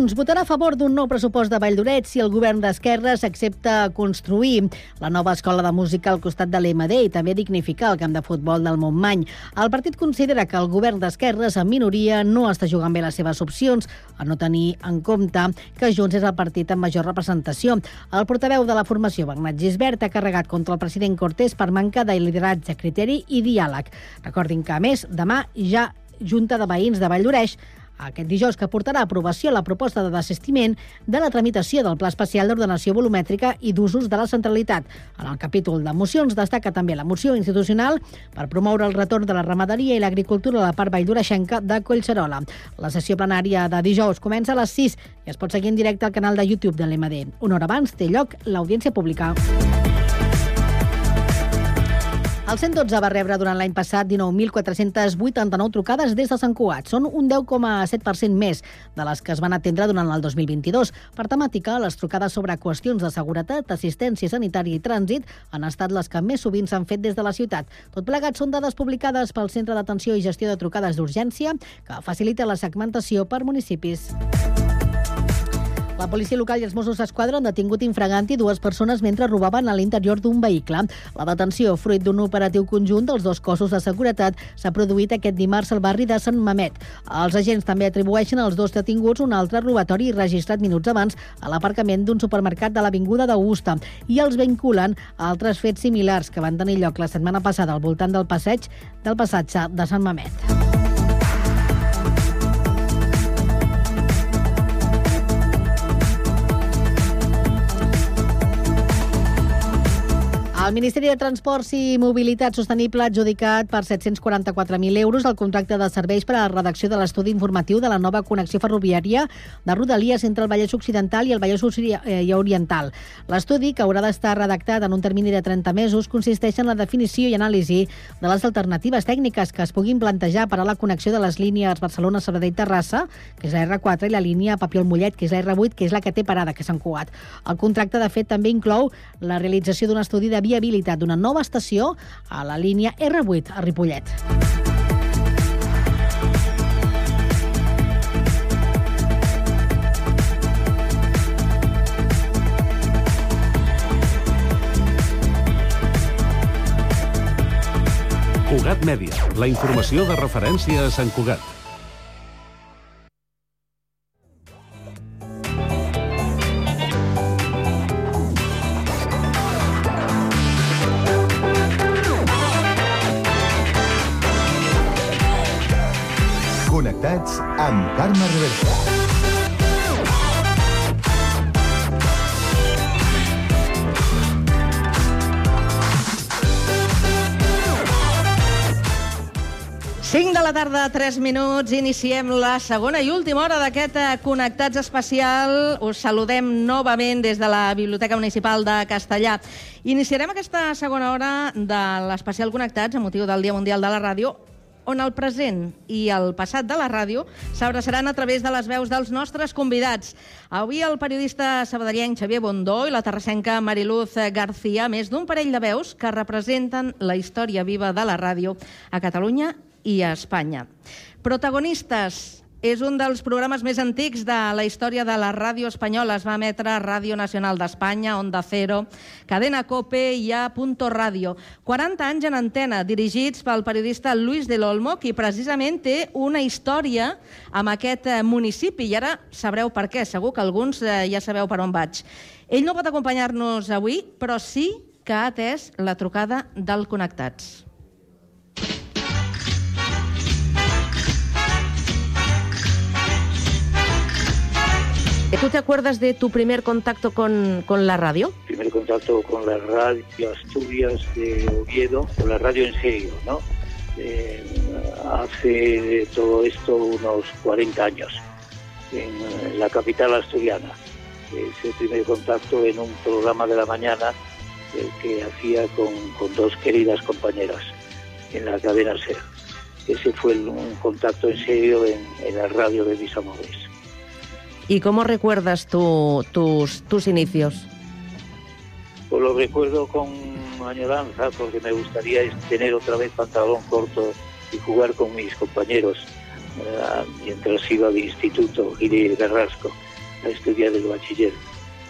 Junts votarà a favor d'un nou pressupost de Valldoret si el govern d'Esquerres accepta construir la nova escola de música al costat de l'EMD i també dignificar el camp de futbol del Montmany. El partit considera que el govern d'Esquerres, en minoria, no està jugant bé les seves opcions, a no tenir en compte que Junts és el partit amb major representació. El portaveu de la formació, Bernat Gisbert, ha carregat contra el president Cortés per manca de lideratge, criteri i diàleg. Recordin que, a més, demà ja Junta de Veïns de Valldoreix aquest dijous que portarà a aprovació la proposta de desistiment de la tramitació del Pla Especial d'Ordenació Volumètrica i d'Usos de la Centralitat. En el capítol de mocions destaca també la moció institucional per promoure el retorn de la ramaderia i l'agricultura a la part valldoreixenca de Collserola. La sessió plenària de dijous comença a les 6 i es pot seguir en directe al canal de YouTube de l'MD. Una hora abans té lloc l'audiència pública. El 112 va rebre durant l'any passat 19.489 trucades des de Sant Cugat. Són un 10,7% més de les que es van atendre durant el 2022. Per temàtica, les trucades sobre qüestions de seguretat, assistència sanitària i trànsit han estat les que més sovint s'han fet des de la ciutat. Tot plegat són dades publicades pel Centre d'Atenció i Gestió de Trucades d'Urgència, que facilita la segmentació per municipis. La policia local i els Mossos d'Esquadra han detingut infraganti dues persones mentre robaven a l'interior d'un vehicle. La detenció, fruit d'un operatiu conjunt dels dos cossos de seguretat, s'ha produït aquest dimarts al barri de Sant Mamet. Els agents també atribueixen als dos detinguts un altre robatori registrat minuts abans a l'aparcament d'un supermercat de l'Avinguda d'Augusta i els vinculen a altres fets similars que van tenir lloc la setmana passada al voltant del passeig del passatge de Sant Mamet. El Ministeri de Transports i Mobilitat Sostenible ha adjudicat per 744.000 euros el contracte de serveis per a la redacció de l'estudi informatiu de la nova connexió ferroviària de Rodalies entre el Vallès Occidental i el Vallès eh, Oriental. L'estudi, que haurà d'estar redactat en un termini de 30 mesos, consisteix en la definició i anàlisi de les alternatives tècniques que es puguin plantejar per a la connexió de les línies Barcelona-Sabadell-Terrassa, que és la R4, i la línia Papiol-Mollet, que és la R8, que és la que té parada, que s'han Cugat. El contracte, de fet, també inclou la realització d'un estudi de via viabilitat d'una nova estació a la línia R8 a Ripollet. Cugat Mèdia, la informació de referència a Sant Cugat. Amb Carme Reversa. Cinc de la tarda, 3 minuts, iniciem la segona i última hora d'aquest eh, Connectats especial. Us saludem novament des de la Biblioteca Municipal de Castellà. Iniciarem aquesta segona hora de l'especial Connectats a motiu del Dia Mundial de la Ràdio on el present i el passat de la ràdio s'abraçaran a través de les veus dels nostres convidats. Avui el periodista sabadellenc Xavier Bondó i la terrassenca Mariluz García, més d'un parell de veus que representen la història viva de la ràdio a Catalunya i a Espanya. Protagonistes és un dels programes més antics de la història de la ràdio espanyola. Es va emetre Ràdio Nacional d'Espanya, Onda Cero, Cadena Cope i a Punto Ràdio. 40 anys en antena, dirigits pel periodista Luis de l'Olmo, qui precisament té una història amb aquest eh, municipi. I ara sabreu per què, segur que alguns eh, ja sabeu per on vaig. Ell no pot acompanyar-nos avui, però sí que ha atès la trucada del Connectats. ¿Tú te acuerdas de tu primer contacto con, con la radio? Primer contacto con la radio Asturias de Oviedo, con la radio en serio, ¿no? Eh, hace todo esto unos 40 años, en, la capital asturiana. Es el primer contacto en un programa de la mañana eh, que hacía con, con, dos queridas compañeras en la cadena SER. Ese fue un contacto en serio en, en la radio de mis amores. ¿Y cómo recuerdas tu, tus, tus inicios? Pues lo recuerdo con añoranza porque me gustaría tener otra vez pantalón corto y jugar con mis compañeros mientras iba de instituto y de Carrasco. a estudiar el bachiller.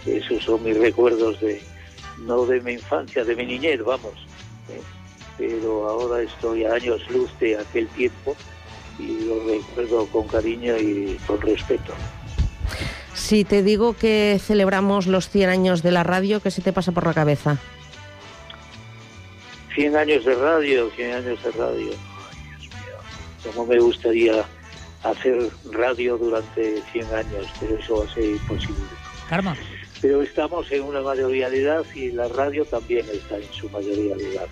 Esos son mis recuerdos de, no de mi infancia, de mi niñez, vamos. ¿eh? Pero ahora estoy a años luz de aquel tiempo y lo recuerdo con cariño y con respeto. Si te digo que celebramos los 100 años de la radio, ¿qué se te pasa por la cabeza? 100 años de radio, 100 años de radio. Ay, Dios mío, cómo me gustaría hacer radio durante 100 años, pero eso va a ser imposible. Carme, Pero estamos en una mayoría de edad y la radio también está en su mayoría de edad.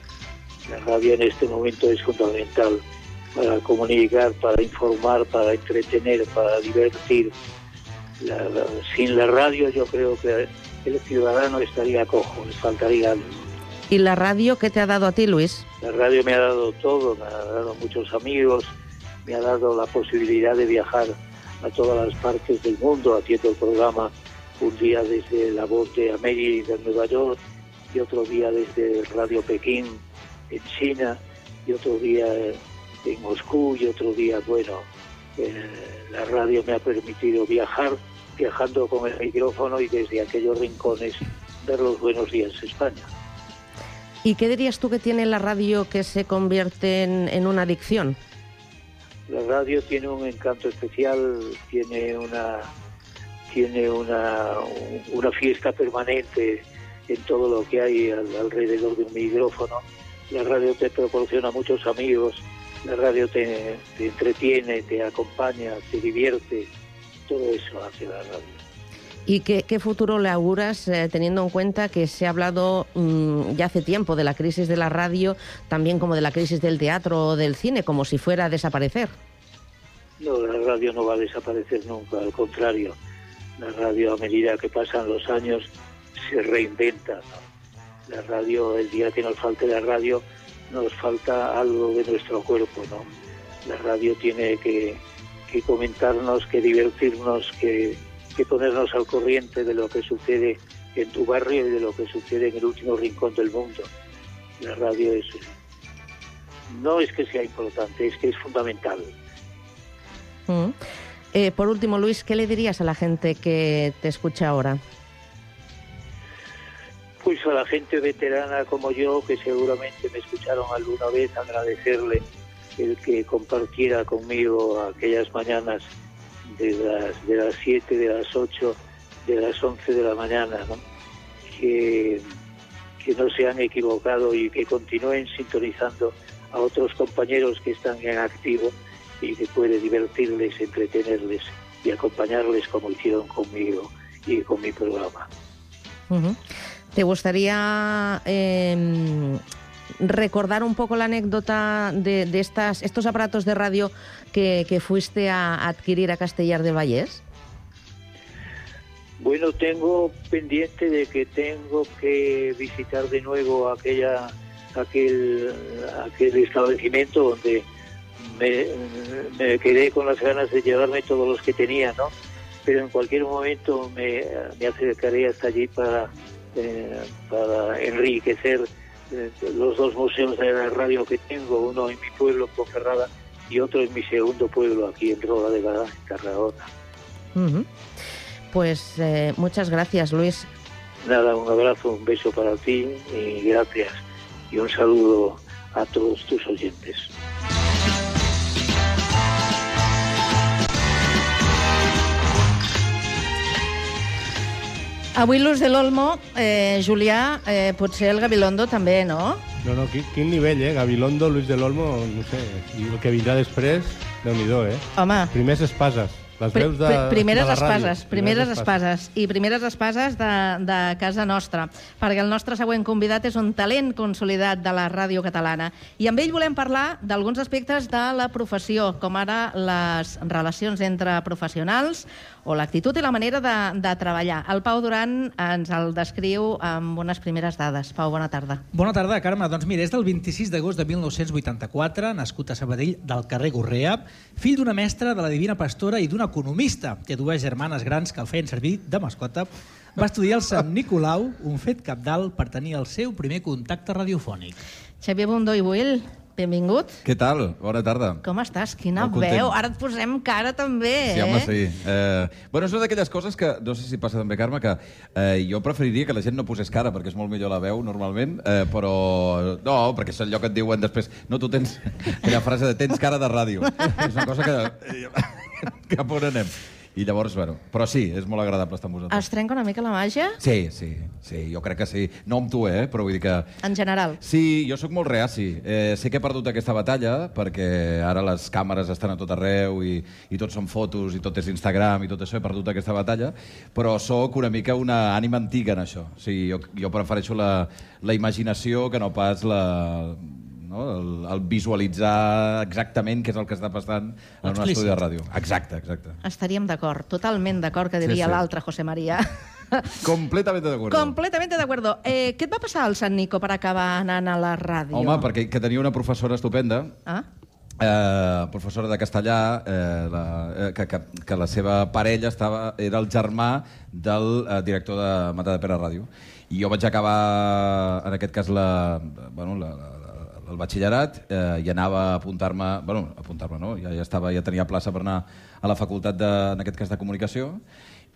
La radio en este momento es fundamental para comunicar, para informar, para entretener, para divertir. La- la- sin la radio yo creo que el ciudadano estaría cojo, le faltaría algo. ¿Y la radio qué te ha dado a ti, Luis? La radio me ha dado todo, me ha dado muchos amigos, me ha dado la posibilidad de viajar a todas las partes del mundo haciendo el programa un día desde la voz de América de Nueva York y otro día desde Radio Pekín en China y otro día en Moscú y otro día, bueno, eh, la radio me ha permitido viajar, viajando con el micrófono y desde aquellos rincones dar los buenos días España. ¿Y qué dirías tú que tiene la radio que se convierte en, en una adicción? La radio tiene un encanto especial, tiene una tiene una, una fiesta permanente en todo lo que hay al- alrededor de un micrófono. La radio te proporciona muchos amigos, la radio te, te entretiene, te acompaña, te divierte, todo eso hace la radio. ¿Y qué, qué futuro le auguras eh, teniendo en cuenta que se ha hablado mm, ya hace tiempo de la crisis de la radio, también como de la crisis del teatro o del cine, como si fuera a desaparecer? No, la radio no va a desaparecer nunca, al contrario. La radio, a medida que pasan los años, se reinventa. ¿no? La radio, el día que nos falte la radio, nos falta algo de nuestro cuerpo. ¿no? La radio tiene que, que comentarnos, que divertirnos, que, que ponernos al corriente de lo que sucede en tu barrio y de lo que sucede en el último rincón del mundo. La radio es. No es que sea importante, es que es fundamental. Mm. Eh, por último, Luis, ¿qué le dirías a la gente que te escucha ahora? Pues a la gente veterana como yo, que seguramente me escucharon alguna vez, agradecerle el que compartiera conmigo aquellas mañanas de las, de las 7, de las 8, de las 11 de la mañana, ¿no? que, que no se han equivocado y que continúen sintonizando a otros compañeros que están en activo y que puede divertirles, entretenerles y acompañarles como hicieron conmigo y con mi programa. Ujú. ¿Te gustaría eh, recordar un poco la anécdota de, de estas, estos aparatos de radio que, fuiste a adquirir a Castellar del Vallés? Bueno, tengo pendiente de que tengo que visitar de nuevo aquella, aquel, aquel establecimiento donde me, me quedé con las ganas de llevarme todos los que tenía, ¿no? Pero en cualquier momento me, me acercaré hasta allí para, eh, para enriquecer eh, los dos museos de la radio que tengo, uno en mi pueblo, en Ponferrada, y otro en mi segundo pueblo, aquí en Roda de Badá, en Tarragona. Pues eh, muchas gracias, Luis. Nada, un abrazo, un beso para ti y gracias. Y un saludo a todos tus oyentes. Avui l'ús de l'Olmo, eh, Julià, eh, potser el Gabilondo també, no? No, no, quin, quin nivell, eh? Gabilondo, Luis del Olmo, no sé. I el que vindrà després, déu nhi eh? Home, Primers espases. Les veus de, pri- primeres de la ràdio. espases, primeres espases i primeres espases de, de casa nostra, perquè el nostre següent convidat és un talent consolidat de la ràdio catalana i amb ell volem parlar d'alguns aspectes de la professió, com ara les relacions entre professionals o l'actitud i la manera de, de treballar. El Pau Duran ens el descriu amb unes primeres dades. Pau, bona tarda. Bona tarda, Carme. Doncs mira, és del 26 d'agost de 1984, nascut a Sabadell del carrer Gorrea, fill d'una mestra de la Divina Pastora i d'un economista. Té dues germanes grans que el feien servir de mascota. Va estudiar al Sant Nicolau, un fet capdalt per tenir el seu primer contacte radiofònic. Xavier Bundó i Buil, benvingut. Què tal? Bona tarda. Com estàs? Quina Molt content. veu. Ara et posem cara també, Sí, eh? home, sí. Eh, bueno, és una d'aquelles coses que, no sé si passa també, Carme, que eh, jo preferiria que la gent no posés cara, perquè és molt millor la veu, normalment, eh, però... No, perquè és allò que et diuen després... No, tu tens aquella frase de tens cara de ràdio. és una cosa que... Cap on anem? I llavors, bueno... Però sí, és molt agradable estar amb vosaltres. Es trenca una mica la màgia? Sí, sí, sí, jo crec que sí. No amb tu, eh? Però vull dir que... En general. Sí, jo sóc molt reaci. Eh, sé que he perdut aquesta batalla perquè ara les càmeres estan a tot arreu i, i tot són fotos i tot és Instagram i tot això. He perdut aquesta batalla, però sóc una mica una ànima antiga en això. O sigui, jo, jo prefereixo la, la imaginació que no pas la, no? El, el visualitzar exactament què és el que està passant en un estudi de ràdio. Exacte, exacte. Estaríem d'acord, totalment d'acord, que Sí, diria sí. l'altre José María. Completamente de acuerdo. Completamente de acuerdo. Eh, què et va passar al Sant Nico per acabar anant a la ràdio? Home, perquè que tenia una professora estupenda, Ah? eh, professora de castellà, eh, la, eh, que, que, que la seva parella estava, era el germà del eh, director de Mata de Pere Ràdio. I jo vaig acabar, en aquest cas, la, bueno, la, la, el batxillerat eh, i anava a apuntar-me... Bueno, apuntar-me, no? Ja, ja, estava, ja tenia plaça per anar a la facultat, de, en aquest cas, de comunicació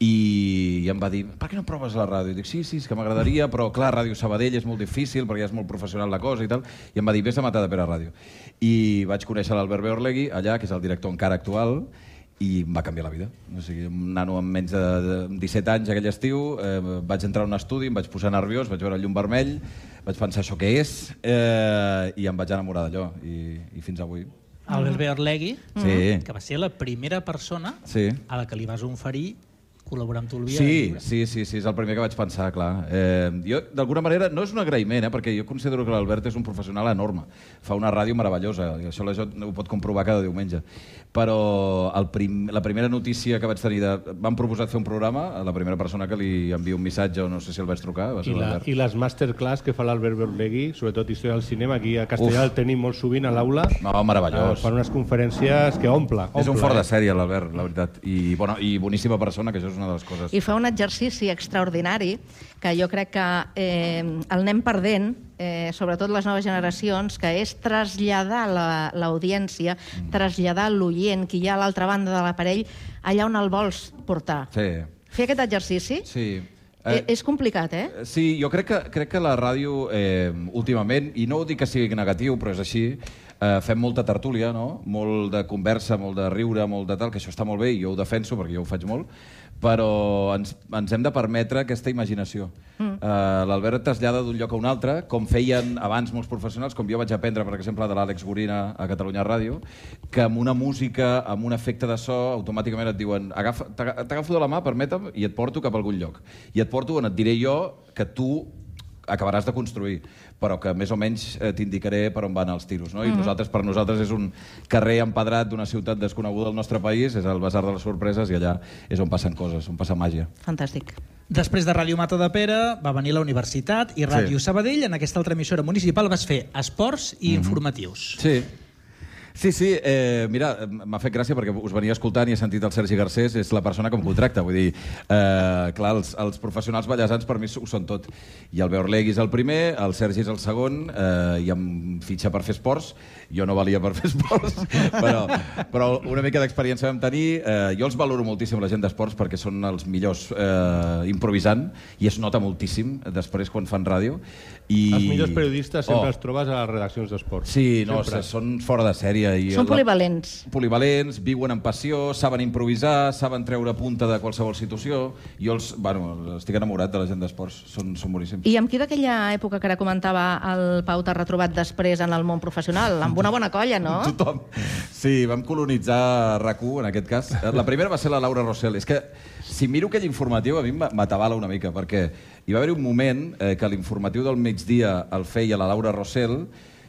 i, i em va dir, per què no proves la ràdio? I dic, sí, sí, és que m'agradaria, però clar, Ràdio Sabadell és molt difícil perquè és molt professional la cosa i tal. I em va dir, vés a Matar de Pere Ràdio. I vaig conèixer l'Albert Beorlegui allà, que és el director encara actual, i em va canviar la vida. O sigui, un nano amb menys de 17 anys aquell estiu, eh, vaig entrar a un estudi, em vaig posar nerviós, vaig veure el llum vermell, vaig pensar això què és, eh, i em vaig enamorar d'allò, i, i fins avui. Albert Beorlegui, Sí. que va ser la primera persona Sí. a la que li vas oferir col·laborar amb tu el Via Sí, sí, sí, sí, és el primer que vaig pensar, clar. Eh, jo, d'alguna manera, no és un agraïment, eh, perquè jo considero que l'Albert és un professional enorme. Fa una ràdio meravellosa, i això la gent ho pot comprovar cada diumenge. Però el prim, la primera notícia que vaig tenir de... Van proposar fer un programa, la primera persona que li envia un missatge, o no sé si el vaig trucar, va ser I, la, l'Albert. I les masterclass que fa l'Albert Berlegui, sobretot història del cinema, aquí a Castellà Uf. el tenim molt sovint a l'aula. No, meravellós. Eh, fan unes conferències que omple. omple És un fort de eh? sèrie, l'Albert, la veritat. I, bona, I boníssima persona, que això és una de les coses. I fa un exercici extraordinari que jo crec que eh, el anem perdent, eh, sobretot les noves generacions, que és traslladar la- l'audiència, Mm. traslladar l'oient, qui hi ha a l'altra banda de l'aparell, allà on el vols portar. Sí. Fer aquest exercici Sí. eh, és complicat, eh? Sí, jo crec que, crec que la ràdio, eh, últimament, i no ho dic que sigui negatiu, però és així, eh, fem molta tertúlia, no? molt de conversa, molt de riure, molt de tal, que això està molt bé i jo ho defenso perquè jo ho faig molt, però ens, ens hem de permetre aquesta imaginació. Mm. Eh, L'Albert et trasllada d'un lloc a un altre, com feien abans molts professionals, com jo vaig aprendre, per exemple, de l'Àlex Gorina a Catalunya Ràdio, que amb una música, amb un efecte de so, automàticament et diuen "Agafa- t'aga- t'agafo de la mà, permetem, i et porto cap a algun lloc. I et porto on et diré jo que tu acabaràs de construir, però que més o menys eh, t'indicaré per on van els tiros. No? I nosaltres, per nosaltres és un carrer empedrat d'una ciutat desconeguda del nostre país, és el Basar de les Sorpreses, i allà és on passen coses, on passa màgia. Fantàstic. Després de Ràdio Mata de Pere va venir la universitat i Ràdio Sí. Sabadell. En aquesta altra emissora municipal vas fer esports i informatius. Sí. Sí, sí, eh, mira, m'ha fet gràcia perquè us venia escoltant i he sentit el Sergi Garcés, és la persona que em contracta, vull dir, eh, clar, els, els professionals ballesans per mi ho són tot. I el Beorlegui és el primer, el Sergi és el segon, eh, i em fitxa per fer esports, jo no valia per fer esports, però, però una mica d'experiència vam tenir, eh, jo els valoro moltíssim la gent d'esports perquè són els millors eh, improvisant, i es nota moltíssim després quan fan ràdio. I... Els millors periodistes sempre Oh. els trobes a les redaccions d'esport. Sí, no, Sempre. o sigui, són fora de sèrie. I Són la- polivalents. Polivalents, viuen amb passió, saben improvisar, saben treure punta de qualsevol situació. Jo els, bueno, estic enamorat de la gent d'esports, són, són boníssims. I amb qui d'aquella època que ara comentava el Pau t'ha retrobat després en el món professional? Amb una bona colla, no? Tothom. Sí, vam colonitzar RAC1, en aquest cas. La primera va ser la Laura Rossell. És que, si miro aquell informatiu, a mi m- m'atabala una mica, perquè hi va haver un moment eh, que l'informatiu del migdia el feia la Laura Rossell,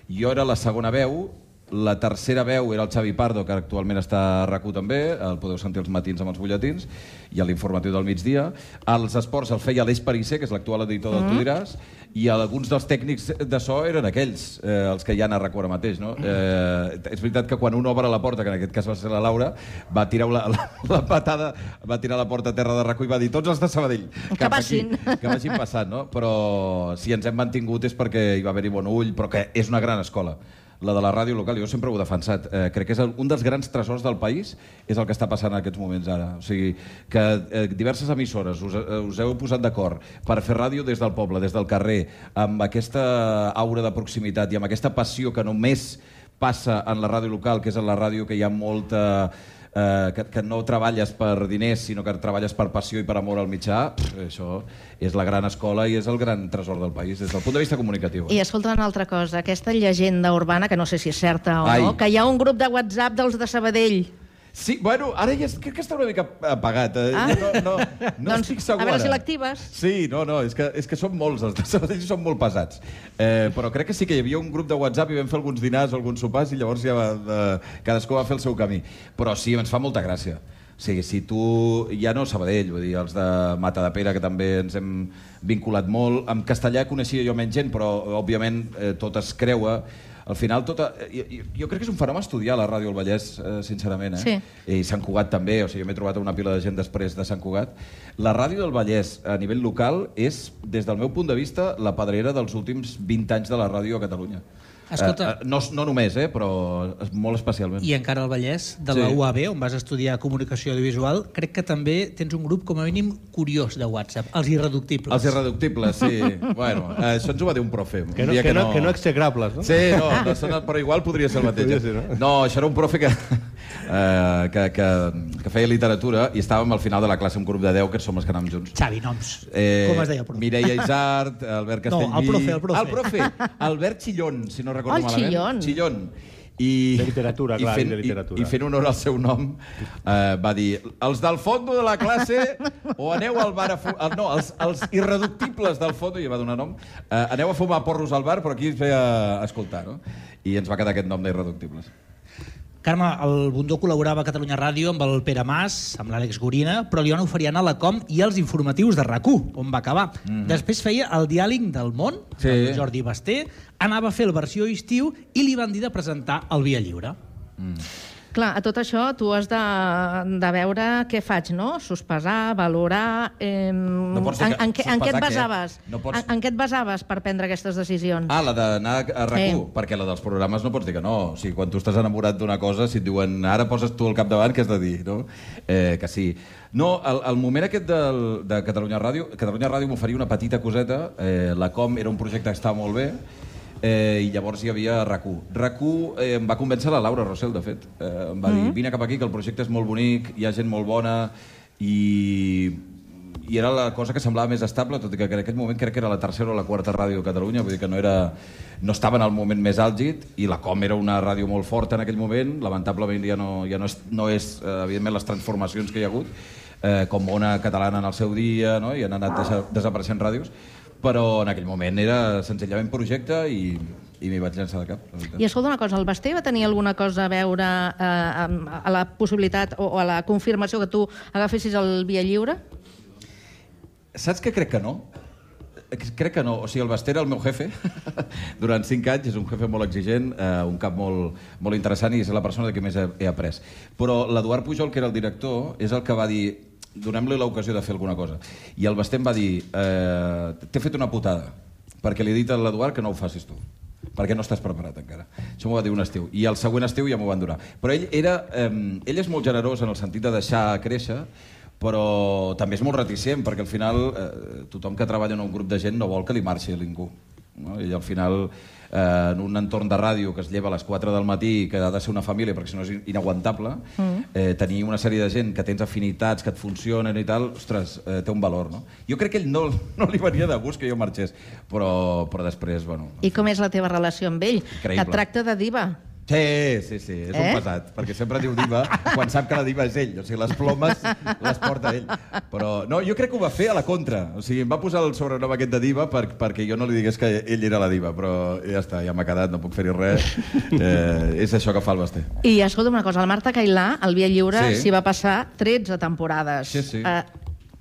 jo era la segona veu, la tercera veu era el Xavi Pardo, que actualment està a RAC1 també, el podeu sentir els matins amb els butlletins, i a l'informatiu del migdia. Els esports el feia l'Eix Parisser, que és l'actual editor del Tu diràs, i alguns dels tècnics de so eren aquells, eh, els que hi ha a RAC1 ara mateix. No? Eh, és veritat que quan un obre la porta, que en aquest cas va ser la Laura, va tirar la, la, la patada, va tirar la porta a terra de RAC1 i va dir tots els de Sabadell, Que cap aquí, que vagin passant, no? Però si ens hem mantingut és perquè hi va haver-hi bon ull, però que és una gran escola. La de la ràdio local, jo sempre ho he defensat. Eh, crec que és el, un dels grans tresors del país és el que està passant en aquests moments ara. O sigui, que eh, diverses emissores us, eh, us heu posat d'acord per fer ràdio des del poble, des del carrer, amb aquesta aura de proximitat i amb aquesta passió que només passa en la ràdio local, que és en la ràdio que hi ha molta eh, que, que no treballes per diners, sinó que treballes per passió i per amor al mitjà, pff, això és la gran escola i és el gran tresor del país, des del punt de vista comunicatiu. I escolta una altra cosa, aquesta llegenda urbana, que no sé si és certa o Ai. no, que hi ha un grup de WhatsApp dels de Sabadell. Sí, bueno, ara ja es- crec que està una mica apagat. Eh? Ah. No, no, no Doncs, estic segur a veure si l'actives. Sí, no, no, és que, és que són molts, els de Sabadell són molt pesats. Eh, però crec que sí que hi havia un grup de WhatsApp i vam fer alguns dinars o alguns sopars i llavors ja va, de, cadascú va fer el seu camí. Però sí, ens fa molta gràcia. O sigui, si tu... Ja no Sabadell, vull dir, els de Mata de Pere, que també ens hem vinculat molt. Amb castellà coneixia jo menys gent, però, òbviament, eh, tot es creua. Al final, tota... Jo, jo- jo crec que és un fenomen estudiar la ràdio al Vallès, eh, sincerament. Eh? Sí. I Sant Cugat també, o sigui, jo m'he trobat una pila de gent després de Sant Cugat. La ràdio del Vallès, a nivell local, és, des del meu punt de vista, la pedrera dels últims 20 anys de la ràdio a Catalunya. Escolta- Eh, eh, no, no només, eh, però molt especialment. I encara al Vallès, de Sí. la UAB, on vas estudiar comunicació audiovisual, crec que també tens un grup com a mínim curiós de WhatsApp, els irreductibles. Els irreductibles, sí. bueno, eh, això ens ho va dir un profe. Un Que no, dia que, no, que no execrables, no? Sí, no, no són, però igual podria ser el mateix. Eh? ser, no? no, això era un profe que, eh, que, que, que feia literatura i estàvem al final de la classe un grup de 10 que som els que anàvem junts. Xavi, noms. Eh, Com es deia el profe? Mireia Isart, Albert No, Castellví... el profe, el profe. Ah, el profe. Albert Chillón, si no recordo Oh, el malament. Chillón. Chillón. I, De literatura, i clar, fent, de literatura. I, I fent honor al seu nom, eh, va dir els del fondo de la classe o aneu al bar a fu- el, no, els, els irreductibles del fondo, i va donar nom, eh, aneu a fumar porros al bar, però aquí es veia a escoltar, no? I ens va quedar aquest nom d'irreductibles. Carme, el Bundó col·laborava a Catalunya Ràdio amb el Pere Mas, amb l'Àlex Gorina, però li van oferir anar a la Com i als informatius de rac on va acabar. Mm. Després feia el diàleg del món, Sí. del Jordi Basté, anava a fer el versió estiu i li van dir de presentar el Via Lliure. Clar, a tot això tu has de, de veure què faig, no? Sospesar, valorar... Eh, No pots dir en, que- en, què, en què et sospesar què? basaves? No pots- en, en què et basaves per prendre aquestes decisions? Ah, la d'anar a RAC1, Sí. perquè la dels programes no pots dir que no. O sigui, quan tu estàs enamorat d'una cosa, si et diuen ara poses tu al capdavant, què has de dir, no? Eh, que sí. No, el, el moment aquest del, de Catalunya Ràdio, Catalunya Ràdio m'oferia una petita coseta, eh, la Com era un projecte que estava molt bé, eh, i llavors hi havia RAC1. RAC1 eh, em va convèncer la Laura Rossell, de fet. Eh, em va dir, vine cap aquí, que el projecte és molt bonic, hi ha gent molt bona, i i era la cosa que semblava més estable, tot i que en aquell moment crec que era la tercera o la quarta ràdio de Catalunya, vull dir que no, era, no estava en el moment més àlgid, i la Com era una ràdio molt forta en aquell moment, lamentablement ja no, ja no és, no és eh, evidentment, les transformacions que hi ha hagut, eh, com Ona Catalana en el seu dia, no? i han anat desa desapareixent ràdios, però en aquell moment era senzillament projecte i, i m'hi vaig llançar de cap. I escolta una cosa, el Basté va tenir alguna cosa a veure eh, amb- a la possibilitat o, o a la confirmació que tu agafessis el via lliure? Saps que crec que no? Crec que no. O sigui, el Basté era el meu jefe durant cinc anys, és un jefe molt exigent, eh, un cap molt, molt interessant i és la persona de qui més he, he après. Però l'Eduard Pujol, que era el director, és el que va dir donem-li l'ocasió de fer alguna cosa. I el Basté em va dir eh, t'he fet una putada, perquè li he dit a l'Eduard que no ho facis tu perquè no estàs preparat encara. Això m'ho va dir un estiu. I el següent estiu ja m'ho van donar. Però ell, era, eh, ell és molt generós en el sentit de deixar créixer, però també és molt reticent, perquè al final eh, tothom que treballa en un grup de gent no vol que li marxi a ningú. No? I al final, eh, en un entorn de ràdio que es lleva a les 4 del matí, que ha de ser una família, perquè si no és inaguantable, mm. eh, tenir una sèrie de gent que tens afinitats, que et funcionen i tal, ostres, eh, té un valor, no? Jo crec que ell no, no li venia de gust que jo marxés, però, però després, bueno... I com és la teva relació amb ell? Increïble. Que et tracta de diva. Sí, sí, sí, és eh? Un pesat, perquè sempre diu diva quan sap que la diva és ell, o sigui, les plomes les porta ell. Però no, jo crec que ho va fer a la contra, o sigui, em va posar el sobrenom aquest de diva per, perquè jo no li digués que ell era la diva, però ja està, ja m'ha quedat, no puc fer-hi res, eh, és això que fa el Basté. I escolta una cosa, el Marta Cailà, al Via Lliure, Sí. s'hi va passar 13 temporades. Sí, sí. Eh,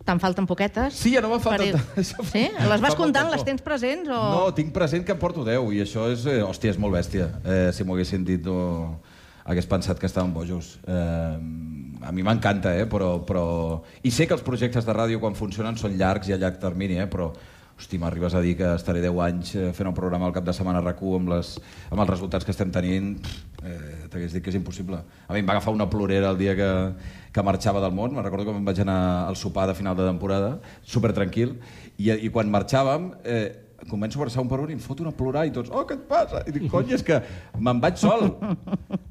Te'n falten poquetes? Sí, ja no me'n falten Per-. Sí? Les vas comptant? Les tens presents? O... No, tinc present que em porto 10 i això és, eh, hòstia, és molt bèstia. Eh, si m'ho haguessin dit no hagués pensat que estaven bojos. Eh, a mi m'encanta, eh, però, però... I sé que els projectes de ràdio quan funcionen són llargs i a llarg termini, eh, però hosti, m'arribes a dir que estaré 10 anys eh, fent un programa al cap de setmana a RAC1 amb, les, amb els resultats que estem tenint, eh, t'hagués dit que és impossible. A mi em va agafar una plorera el dia que, que marxava del món, me'n recordo que me'n vaig anar al sopar de final de temporada, super tranquil, i, i quan marxàvem, eh, començo a versar un per un i em fot una plorar i tots, oh, què et passa? I dic, cony, és que me'n vaig sol.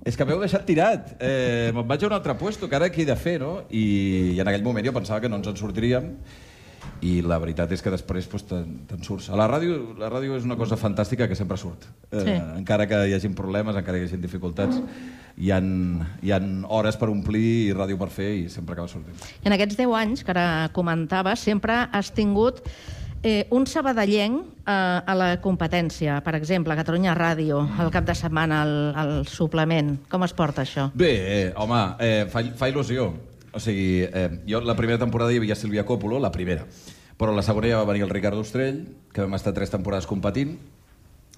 és que m'heu deixat tirat. Eh, me'n vaig a un altre puesto, que ara què he de fer, no? I, I en aquell moment jo pensava que no ens en sortiríem i la veritat és que després pues, te'n te surts. A la ràdio, la ràdio és una cosa fantàstica que sempre surt. Eh, Sí. Encara que hi hagin problemes, encara que hi hagin dificultats, hi han, hi han hores per omplir i ràdio per fer i sempre acaba sortint. En aquests 10 anys que ara comentava, sempre has tingut eh, un sabadellenc eh, a la competència. Per exemple, Catalunya Ràdio, el cap de setmana, el, el suplement. Com es porta això? Bé, eh, home, eh, fa, fa il·lusió. O sigui, eh, jo la primera temporada hi havia Sílvia Coppola, la primera. Però la segona ja va venir el Ricardo Ostrell, que vam estar tres temporades competint,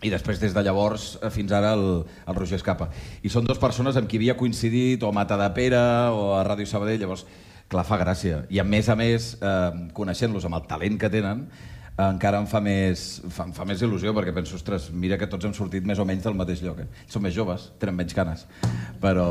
i després, des de llavors eh, fins ara, el, el Roger Escapa. I són dues persones amb qui havia coincidit o a Matadepera o a Ràdio Sabadell, llavors, clar, fa gràcia. I a més a més, eh, coneixent-los amb el talent que tenen, eh, encara em fa més, fa, em fa més il·lusió, perquè penso, ostres, mira que tots hem sortit més o menys del mateix lloc. Eh? Són més joves, tenen menys canes. Però,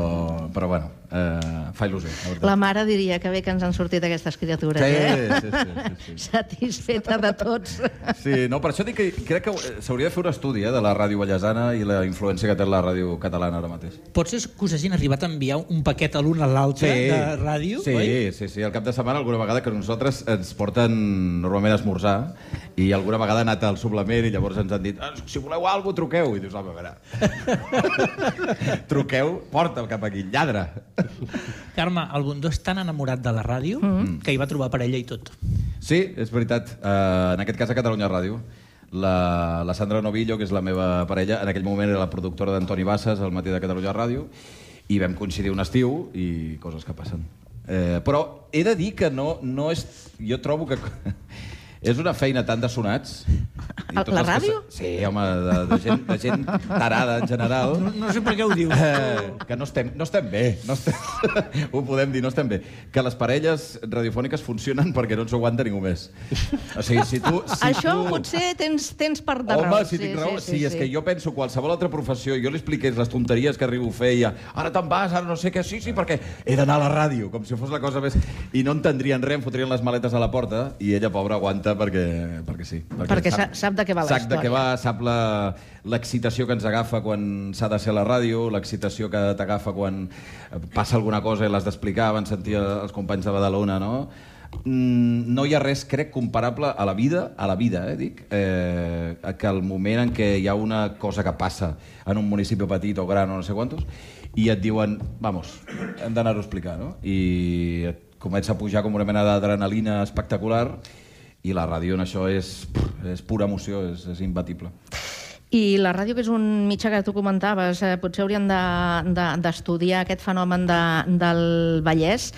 però bueno, eh, fa il·lusió, la. La mare diria que bé que ens han sortit aquestes criatures, Sí, eh? sí, sí, sí, sí. Satisfeta de tots. Sí, no, per això dic que crec que eh, s'hauria de fer un estudi eh, de la ràdio ballesana i la influència que té la ràdio catalana ara mateix. Pot ser que us hagin arribat a enviar un paquet a l'un a l'altre de ràdio, sí, oi? Sí, sí, al cap de setmana alguna vegada que nosaltres ens porten normalment a esmorzar i alguna vegada ha anat al suplement i llavors ens han dit "Ah, si voleu alguna cosa, truqueu. I dius, home, a veure... truqueu, porta'l cap aquí, lladre. Carme, el Bundó és tan enamorat de la ràdio Mm-hmm. que hi va trobar parella i tot. Sí, és veritat. Uh, en aquest cas a Catalunya Ràdio. La, la Sandra Novillo, que és la meva parella, en aquell moment era la productora d'Antoni Bassas al matí de Catalunya Ràdio, i vam coincidir un estiu i coses que passen. Eh, però he de dir que no, no és... Jo trobo que... És una feina tan de sonats. I La que ràdio? sa- Sí, home, de, de, gent, de gent tarada en general. No, no sé per què ho dius. Eh, que no estem, no estem bé. No estem, ho podem dir, no estem bé. Que les parelles radiofòniques funcionen perquè no ens aguanta ningú més. O sigui, si tu... Si Això tu... potser tens, tens part de Home, raó. si tinc raó, sí, sí, és que jo penso qualsevol altra professió, jo li expliqués les tonteries que arribo a fer i ja, ara te'n vas, ara no sé què, sí, sí, perquè he d'anar a la ràdio, com si fos la cosa més... I no entendrien res, em fotrien les maletes a la porta i ella, pobra, aguanta perquè, perquè sí. Perquè sa- sap de què va la sap de què història. va, sap la- l'excitació que ens agafa quan s'ha de ser a la ràdio, l'excitació que t'agafa quan eh, passa alguna cosa i l'has d'explicar, van sentir els companys de Badalona, no? Mm, no hi ha res, crec, comparable a la vida, a la vida, eh, dic, eh, que el moment en què hi ha una cosa que passa en un municipi petit o gran o no sé quantos, i et diuen, vamos, hem d'anar-ho a explicar, no? I et comença a pujar com una mena d'adrenalina espectacular i la ràdio en això és, és pura emoció, és, és imbatible. I la ràdio, que és un mitjà que tu comentaves, eh, potser haurien d'estudiar de, de, aquest fenomen de, del Vallès.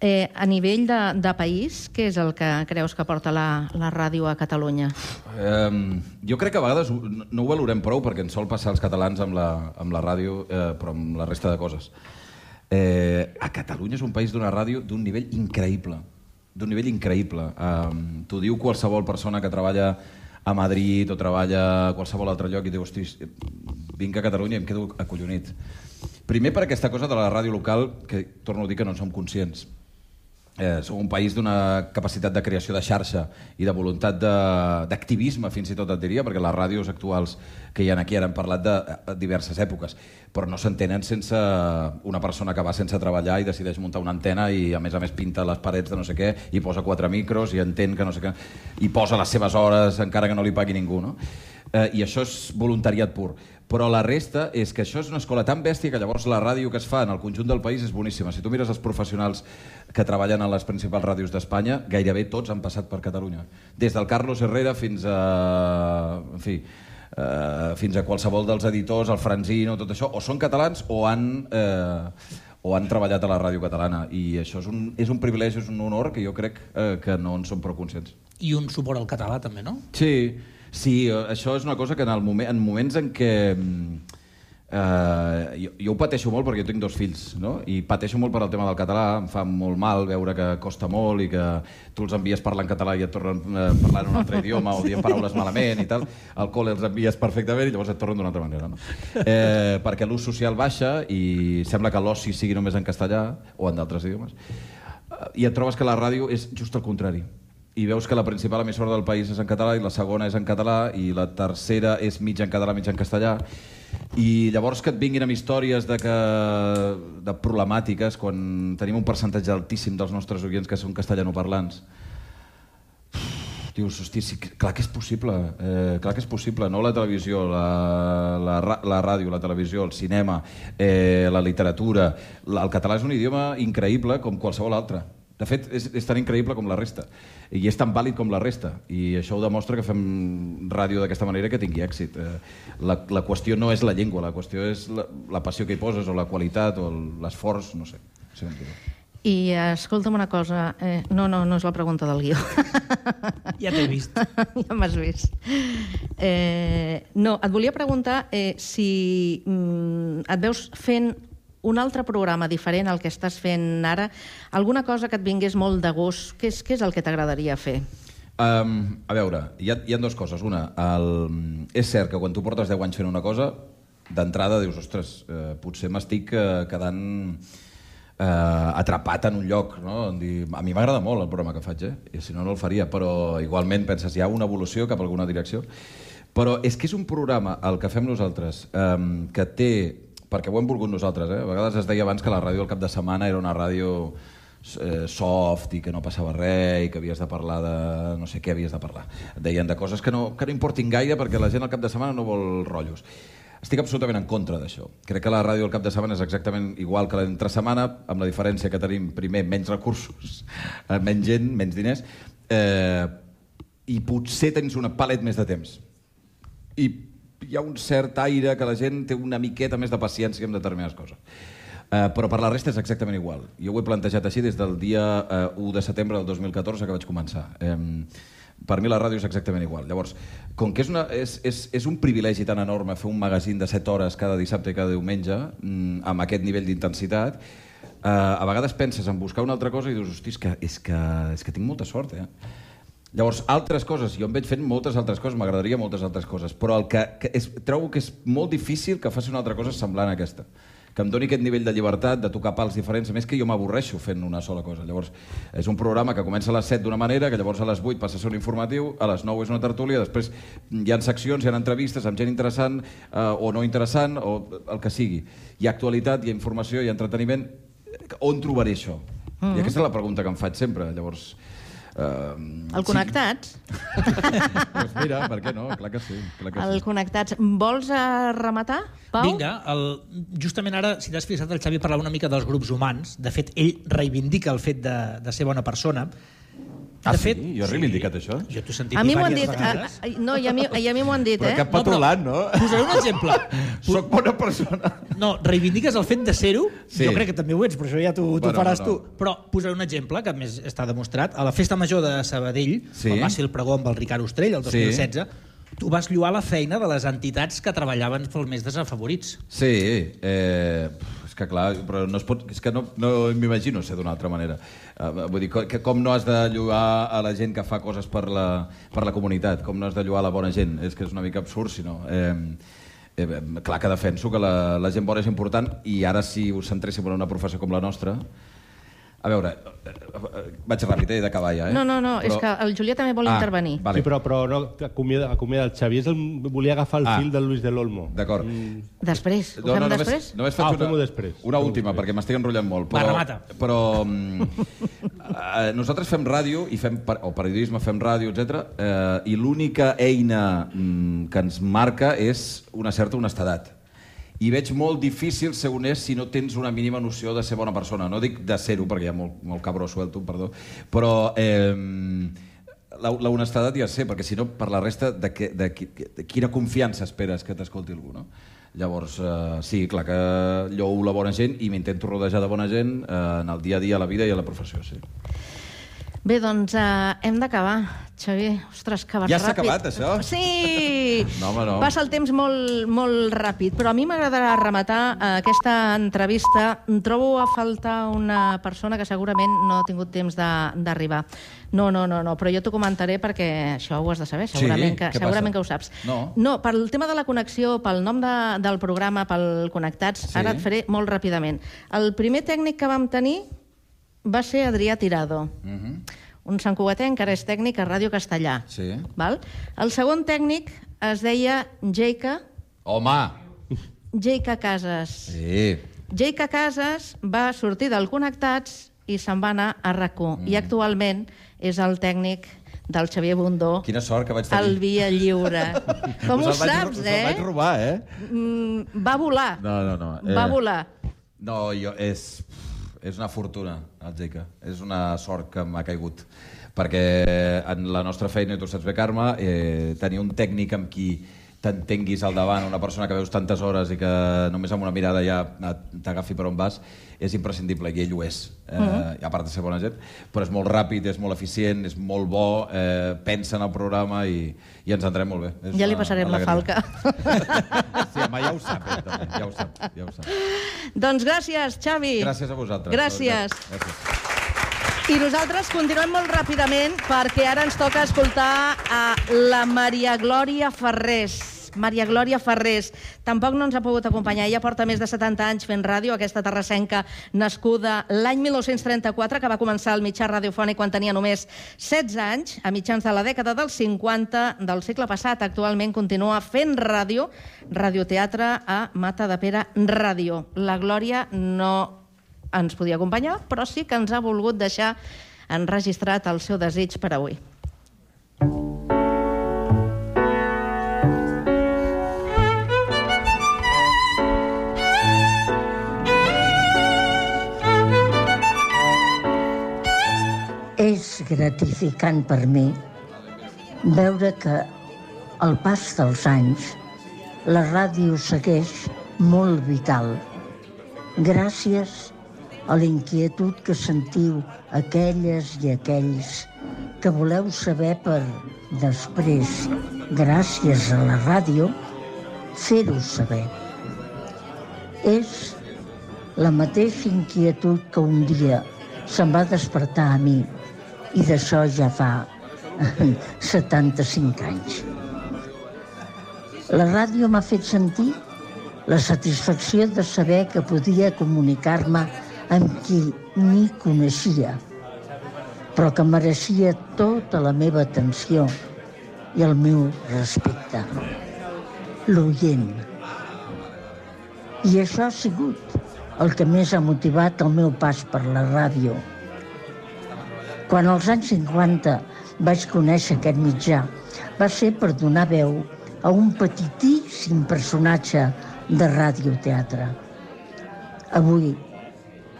Eh, a nivell de, de país, què és el que creus que porta la, la ràdio a Catalunya? Um, jo crec que a vegades no ho valorem prou perquè ens sol passar als catalans amb la, amb la ràdio, eh, però amb la resta de coses. Eh, a Catalunya és un país d'una ràdio d'un nivell increïble, d'un nivell increïble. Um, T'ho diu qualsevol persona que treballa a Madrid o treballa a qualsevol altre lloc i diu, hosti, vinc a Catalunya i em quedo acollonit. Primer per aquesta cosa de la ràdio local, que torno a dir que no en som conscients. Eh, som un país d'una capacitat de creació de xarxa i de voluntat de- d'activisme, fins i tot et diria, perquè les ràdios actuals que hi ha aquí ara han parlat de eh, diverses èpoques, però no s'entenen sense una persona que va sense treballar i decideix muntar una antena i a més a més pinta les parets de no sé què i posa quatre micros i entén que no sé què i posa les seves hores encara que no li pagui ningú, no? Eh, I això és voluntariat pur. Però la resta és que això és una escola tan bèstia que llavors la ràdio que es fa en el conjunt del país és boníssima. Si tu mires els professionals que treballen a les principals ràdios d'Espanya, gairebé tots han passat per Catalunya. Des del Carlos Herrera fins a... En fi, eh, fins a qualsevol dels editors, el Franzino, tot això, o són catalans o han... Eh, o han treballat a la ràdio catalana i això és un, és un privilegi, és un honor que jo crec eh, que no en som prou conscients. I un suport al català, també, no? Sí, sí, eh, això és una cosa que en, el moment, en moments en què Uh, jo, jo ho pateixo molt perquè jo tinc dos fills, no? I pateixo molt per al tema del català, em fa molt mal veure que costa molt i que tu els envies parlant català i et tornen uh, parlant un altre idioma o dient paraules malament i tal. Al col·le els envies perfectament i llavors et tornen d'una altra manera, no? Eh, perquè l'ús social baixa i sembla que l'oci sigui només en castellà o en d'altres idiomes. Uh, I et trobes que la ràdio és just el contrari i veus que la principal emissora del país és en català i la segona és en català i la tercera és mig en català, mig en castellà i llavors que et vinguin amb històries de, que, de problemàtiques quan tenim un percentatge altíssim dels nostres oients que són castellanoparlants dius, hosti, sí, clar que és possible, eh, clar que és possible, no la televisió, la, la, la ràdio, la televisió, el cinema, eh, la literatura, la, el català és un idioma increïble com qualsevol altre. De fet, és, és tan increïble com la resta. I és tan vàlid com la resta. I això ho demostra que fem ràdio d'aquesta manera que tingui èxit. Eh, la, la qüestió no és la llengua, la qüestió és la, la passió que hi poses, o la qualitat, o el- l'esforç, no sé. No sé com dir-ho. I escolta'm una cosa, eh, no, no, no és la pregunta del guió. Ja t'he vist. ja m'has vist. Eh, no, et volia preguntar eh, si mm, et veus fent un altre programa diferent al que estàs fent ara, alguna cosa que et vingués molt de gust, què és, què és el que t'agradaria fer? Um, a veure, hi ha, hi ha dues coses. Una, el... és cert que quan tu portes 10 anys fent una cosa, d'entrada dius, ostres, eh, potser m'estic eh, quedant eh, atrapat en un lloc. No? A mi m'agrada molt el programa que faig, eh? i si no, no el faria, però igualment penses, hi ha una evolució cap a alguna direcció. Però és que és un programa, el que fem nosaltres, eh, que té perquè ho hem volgut nosaltres, eh? A vegades es deia abans que la ràdio al cap de setmana era una ràdio eh, soft i que no passava res i que havies de parlar de... no sé què havies de parlar. Deien de coses que no, que no importin gaire perquè la gent al cap de setmana no vol rotllos. Estic absolutament en contra d'això. Crec que la ràdio al cap de setmana és exactament igual que l'entre setmana, amb la diferència que tenim, primer, menys recursos, eh, menys gent, menys diners, eh, i potser tens una palet més de temps. I hi ha un cert aire que la gent té una miqueta més de paciència amb determinades coses. Uh, però per la resta és exactament igual. Jo ho he plantejat així des del dia uh, 1 de setembre del 2014 que vaig començar. Um, per mi la ràdio és exactament igual. Llavors, com que és, una, és, és, és un privilegi tan enorme fer un magazín de 7 hores cada dissabte i cada diumenge, mm, amb aquest nivell d'intensitat, uh, a vegades penses en buscar una altra cosa i dius, hosti, és que, és que, és que tinc molta sort, eh? Llavors, altres coses, jo em veig fent moltes altres coses, m'agradaria moltes altres coses, però el que, que és, trobo que és molt difícil que faci una altra cosa semblant a aquesta que em doni aquest nivell de llibertat, de tocar pals diferents, a més que jo m'avorreixo fent una sola cosa. Llavors, és un programa que comença a les 7 d'una manera, que llavors a les 8 passa a ser un informatiu, a les 9 és una tertúlia, després hi ha seccions, hi ha entrevistes amb gent interessant eh, o no interessant, o el que sigui. Hi ha actualitat, hi ha informació, hi ha entreteniment. On trobaré això? Mm -hmm. I aquesta és la pregunta que em faig sempre. Llavors, eh, El Connectats? doncs mira, per què no? Clar que sí. Clar que El sí. Connectats. Vols eh, rematar, Pau? Vinga, el, justament ara, si t'has fixat, el Xavi parlava una mica dels grups humans. De fet, ell reivindica el fet de, de ser bona persona. Ah, de sí? fet, Jo he reivindicat això? Jo t'ho he sentit A mi m'ho han diverses dit. A, vegades. a, no, i a mi, i a mi m'ho han dit, Però eh? cap No, però- no? Posaré un exemple. Soc bona persona. No, reivindiques el fet de ser-ho? Sí. Jo crec que també ho ets, però això ja t'ho Bueno, bueno, faràs no, no. tu. Però posaré un exemple, que a més està demostrat. A la Festa Major de Sabadell, Sí. quan va ser el pregó amb el Ricard Ostrell, el Sí. 2016, tu vas lluar la feina de les entitats que treballaven pels més desafavorits. Sí, eh, que clar, però no es pot, és que no, no m'imagino ser d'una altra manera. Uh, vull dir, que com no has de lluar a la gent que fa coses per la, per la comunitat, com no has de lluar a la bona gent, és que és una mica absurd, si no... Eh, eh, clar que defenso que la, la gent bona és important i ara si us centréssiu en una professió com la nostra... A veure, eh, eh, vaig ràpid, eh, he d'acabar ja, eh? No, no, no, és que el Julià també vol Ah, intervenir. Vale. Sí, però, però no, acomiada, acomiada el Xavi. És el, volia agafar el Ah. fil del Luis de l'Olmo. D'acord. Després, ho fem només, després? Només Ah, faig fem-ho una, després. una última, després. perquè m'estic enrotllant molt. Va, Però, remata. però mm, eh, nosaltres fem ràdio, i fem, o periodisme, fem ràdio, etc. Eh, i l'única eina mm, que ens marca és una certa honestedat. I veig molt difícil ser honest si no tens una mínima noció de ser bona persona. No dic de ser-ho, perquè hi ha molt, molt cabró suelto, perdó, però... Eh, la, la ja sé, perquè si no, per la resta, de, que, de, qui- de quina confiança esperes que t'escolti algú, no? Llavors, eh, sí, clar que llou la bona gent i m'intento rodejar de bona gent eh, en el dia a dia, a la vida i a la professió, sí. Bé, doncs uh, hem d'acabar, Xavi. Ostres, que vas Ja s'ha ràpid. acabat, això? Sí! No, home, no. Passa el temps molt, molt ràpid, però a mi m'agradarà rematar uh, aquesta entrevista. Trobo a faltar una persona que segurament no ha tingut temps de- d'arribar. No, no, no, no, però jo t'ho comentaré perquè això ho has de saber, Sí? segurament, que, Què segurament que ho saps. No. No, pel tema de la connexió, pel nom de, del programa, pel Connectats, Sí. ara et faré molt ràpidament. El primer tècnic que vam tenir va ser Adrià Tirado, Mhm. un santcugatenc que ara és tècnic a Ràdio Castellà. Sí. Val? El segon tècnic es deia Jeica, Home! Jeica Casas. Sí. Jeica Casas va sortir del Connectats i se'n va anar a rac mm. i actualment és el tècnic del Xavier Bundó Quina sort que vaig tenir. al Via Lliure. Com Us ho el vaig, saps, us eh? El vaig robar, eh? Mm, va volar. No, no, no. Va Eh, volar. No, jo, és, és una fortuna, el Jeica. És una sort que m'ha caigut. Perquè en la nostra feina, tu saps bé, Carme, eh, tenir un tècnic amb qui t'entenguis al davant, una persona que veus tantes hores i que només amb una mirada ja t'agafi per on vas, és imprescindible, i ell ho és. Eh, Mm-hmm. A part de ser bona gent, però és molt ràpid, és molt eficient, és molt bo, eh, pensa en el programa i, i ens entrem molt bé. És Ja li una passarem la falca. Sí, home, ja ho sap, ell, també, ja ho sap, ja ho sap. doncs gràcies, Xavi. Gràcies a vosaltres. Gràcies. Gràcies. I nosaltres continuem molt ràpidament perquè ara ens toca escoltar a la Maria Glòria Ferrés. Maria Glòria Ferrés. Tampoc no ens ha pogut acompanyar. Ella porta més de 70 anys fent ràdio, aquesta terrassenca nascuda l'any 1934, que va començar el mitjà radiofònic quan tenia només 16 anys, a mitjans de la dècada dels 50 del segle passat. Actualment continua fent ràdio, radioteatre a Mata de Pere Ràdio. La Glòria no ens podia acompanyar, però sí que ens ha volgut deixar enregistrat el seu desig per avui. És gratificant per mi veure que al pas dels anys la ràdio segueix molt vital. Gràcies a l'inquietud que sentiu aquelles i aquells que voleu saber per després, gràcies a la ràdio, fer-ho saber. És la mateixa inquietud que un dia se'm va despertar a mi i d'això ja fa 75 anys. La ràdio m'ha fet sentir la satisfacció de saber que podia comunicar-me amb qui ni coneixia, però que mereixia tota la meva atenció i el meu respecte. L'oient. I això ha sigut el que més ha motivat el meu pas per la ràdio. Quan als anys 50 vaig conèixer aquest mitjà, va ser per donar veu a un petitíssim personatge de radioteatre. Avui,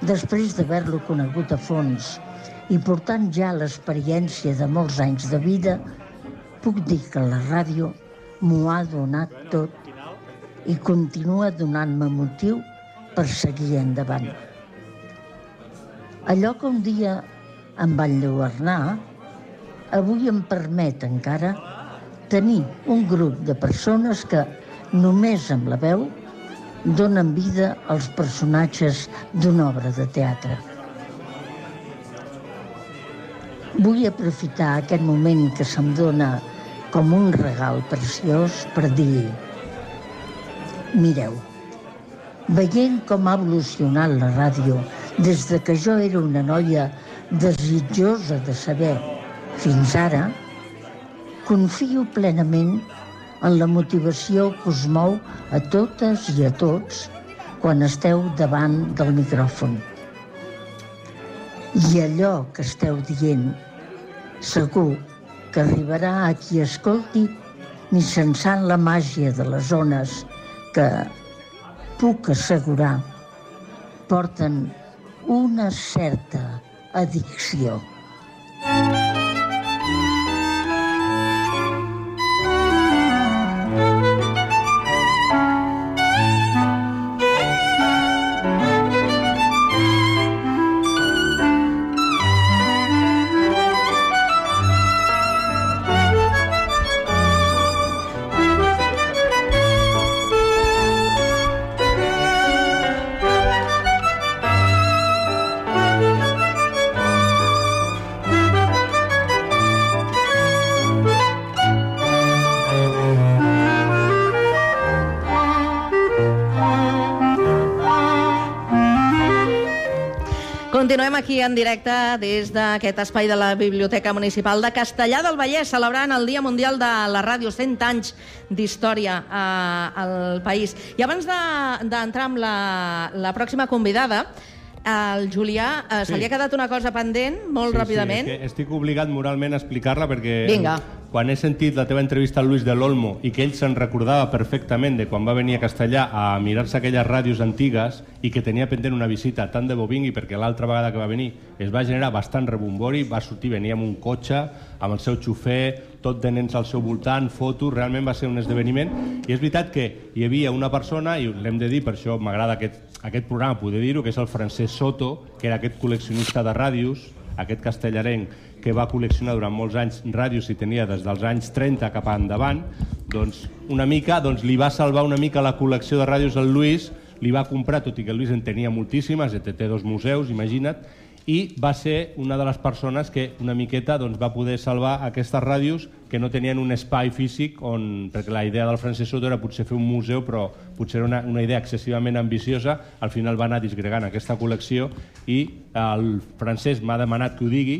després d'haver-lo conegut a fons i portant ja l'experiència de molts anys de vida, puc dir que la ràdio m'ho ha donat tot i continua donant-me motiu per seguir endavant. Allò que un dia em va enlluernar, avui em permet encara tenir un grup de persones que, només amb la veu, donen vida als personatges d'una obra de teatre. Vull aprofitar aquest moment que se'm dona com un regal preciós per dir mireu, veient com ha evolucionat la ràdio des de que jo era una noia desitjosa de saber fins ara, confio plenament en la motivació que us mou a totes i a tots quan esteu davant del micròfon. I allò que esteu dient segur que arribarà a qui escolti mitjançant la màgia de les zones que, puc assegurar, porten una certa addicció. Continuem aquí en directe des d'aquest espai de la Biblioteca Municipal de Castellà del Vallès, celebrant el Dia Mundial de la Ràdio, 100 anys d'història eh, al país. I abans de- d'entrar de, amb la, la pròxima convidada, al Julià eh, se Sí. li ha quedat una cosa pendent, molt Sí, ràpidament. Sí, estic obligat moralment a explicar-la perquè Vinga. Quan he sentit la teva entrevista al Luis de l'Olmo i que ell se'n recordava perfectament de quan va venir a Castellà a mirar-se aquelles ràdios antigues i que tenia pendent una visita tant de Bovingui perquè l'altra vegada que va venir es va generar bastant rebombori, va sortir, venia amb un cotxe, amb el seu xofer, tot de nens al seu voltant, fotos, realment va ser un esdeveniment. I és veritat que hi havia una persona, i l'hem de dir, per això m'agrada aquest, aquest programa poder dir-ho, que és el Francesc Soto, que era aquest col·leccionista de ràdios, aquest castellarenc que va col·leccionar durant molts anys ràdios i tenia des dels anys 30 cap endavant, doncs una mica doncs, li va salvar una mica la col·lecció de ràdios al Lluís, li va comprar, tot i que el Lluís en tenia moltíssimes, té, dos museus, imagina't, i va ser una de les persones que una miqueta doncs, va poder salvar aquestes ràdios que no tenien un espai físic on, perquè la idea del Francesc Soto era potser fer un museu però potser era una, una idea excessivament ambiciosa al final va anar disgregant aquesta col·lecció i el Francesc m'ha demanat que ho digui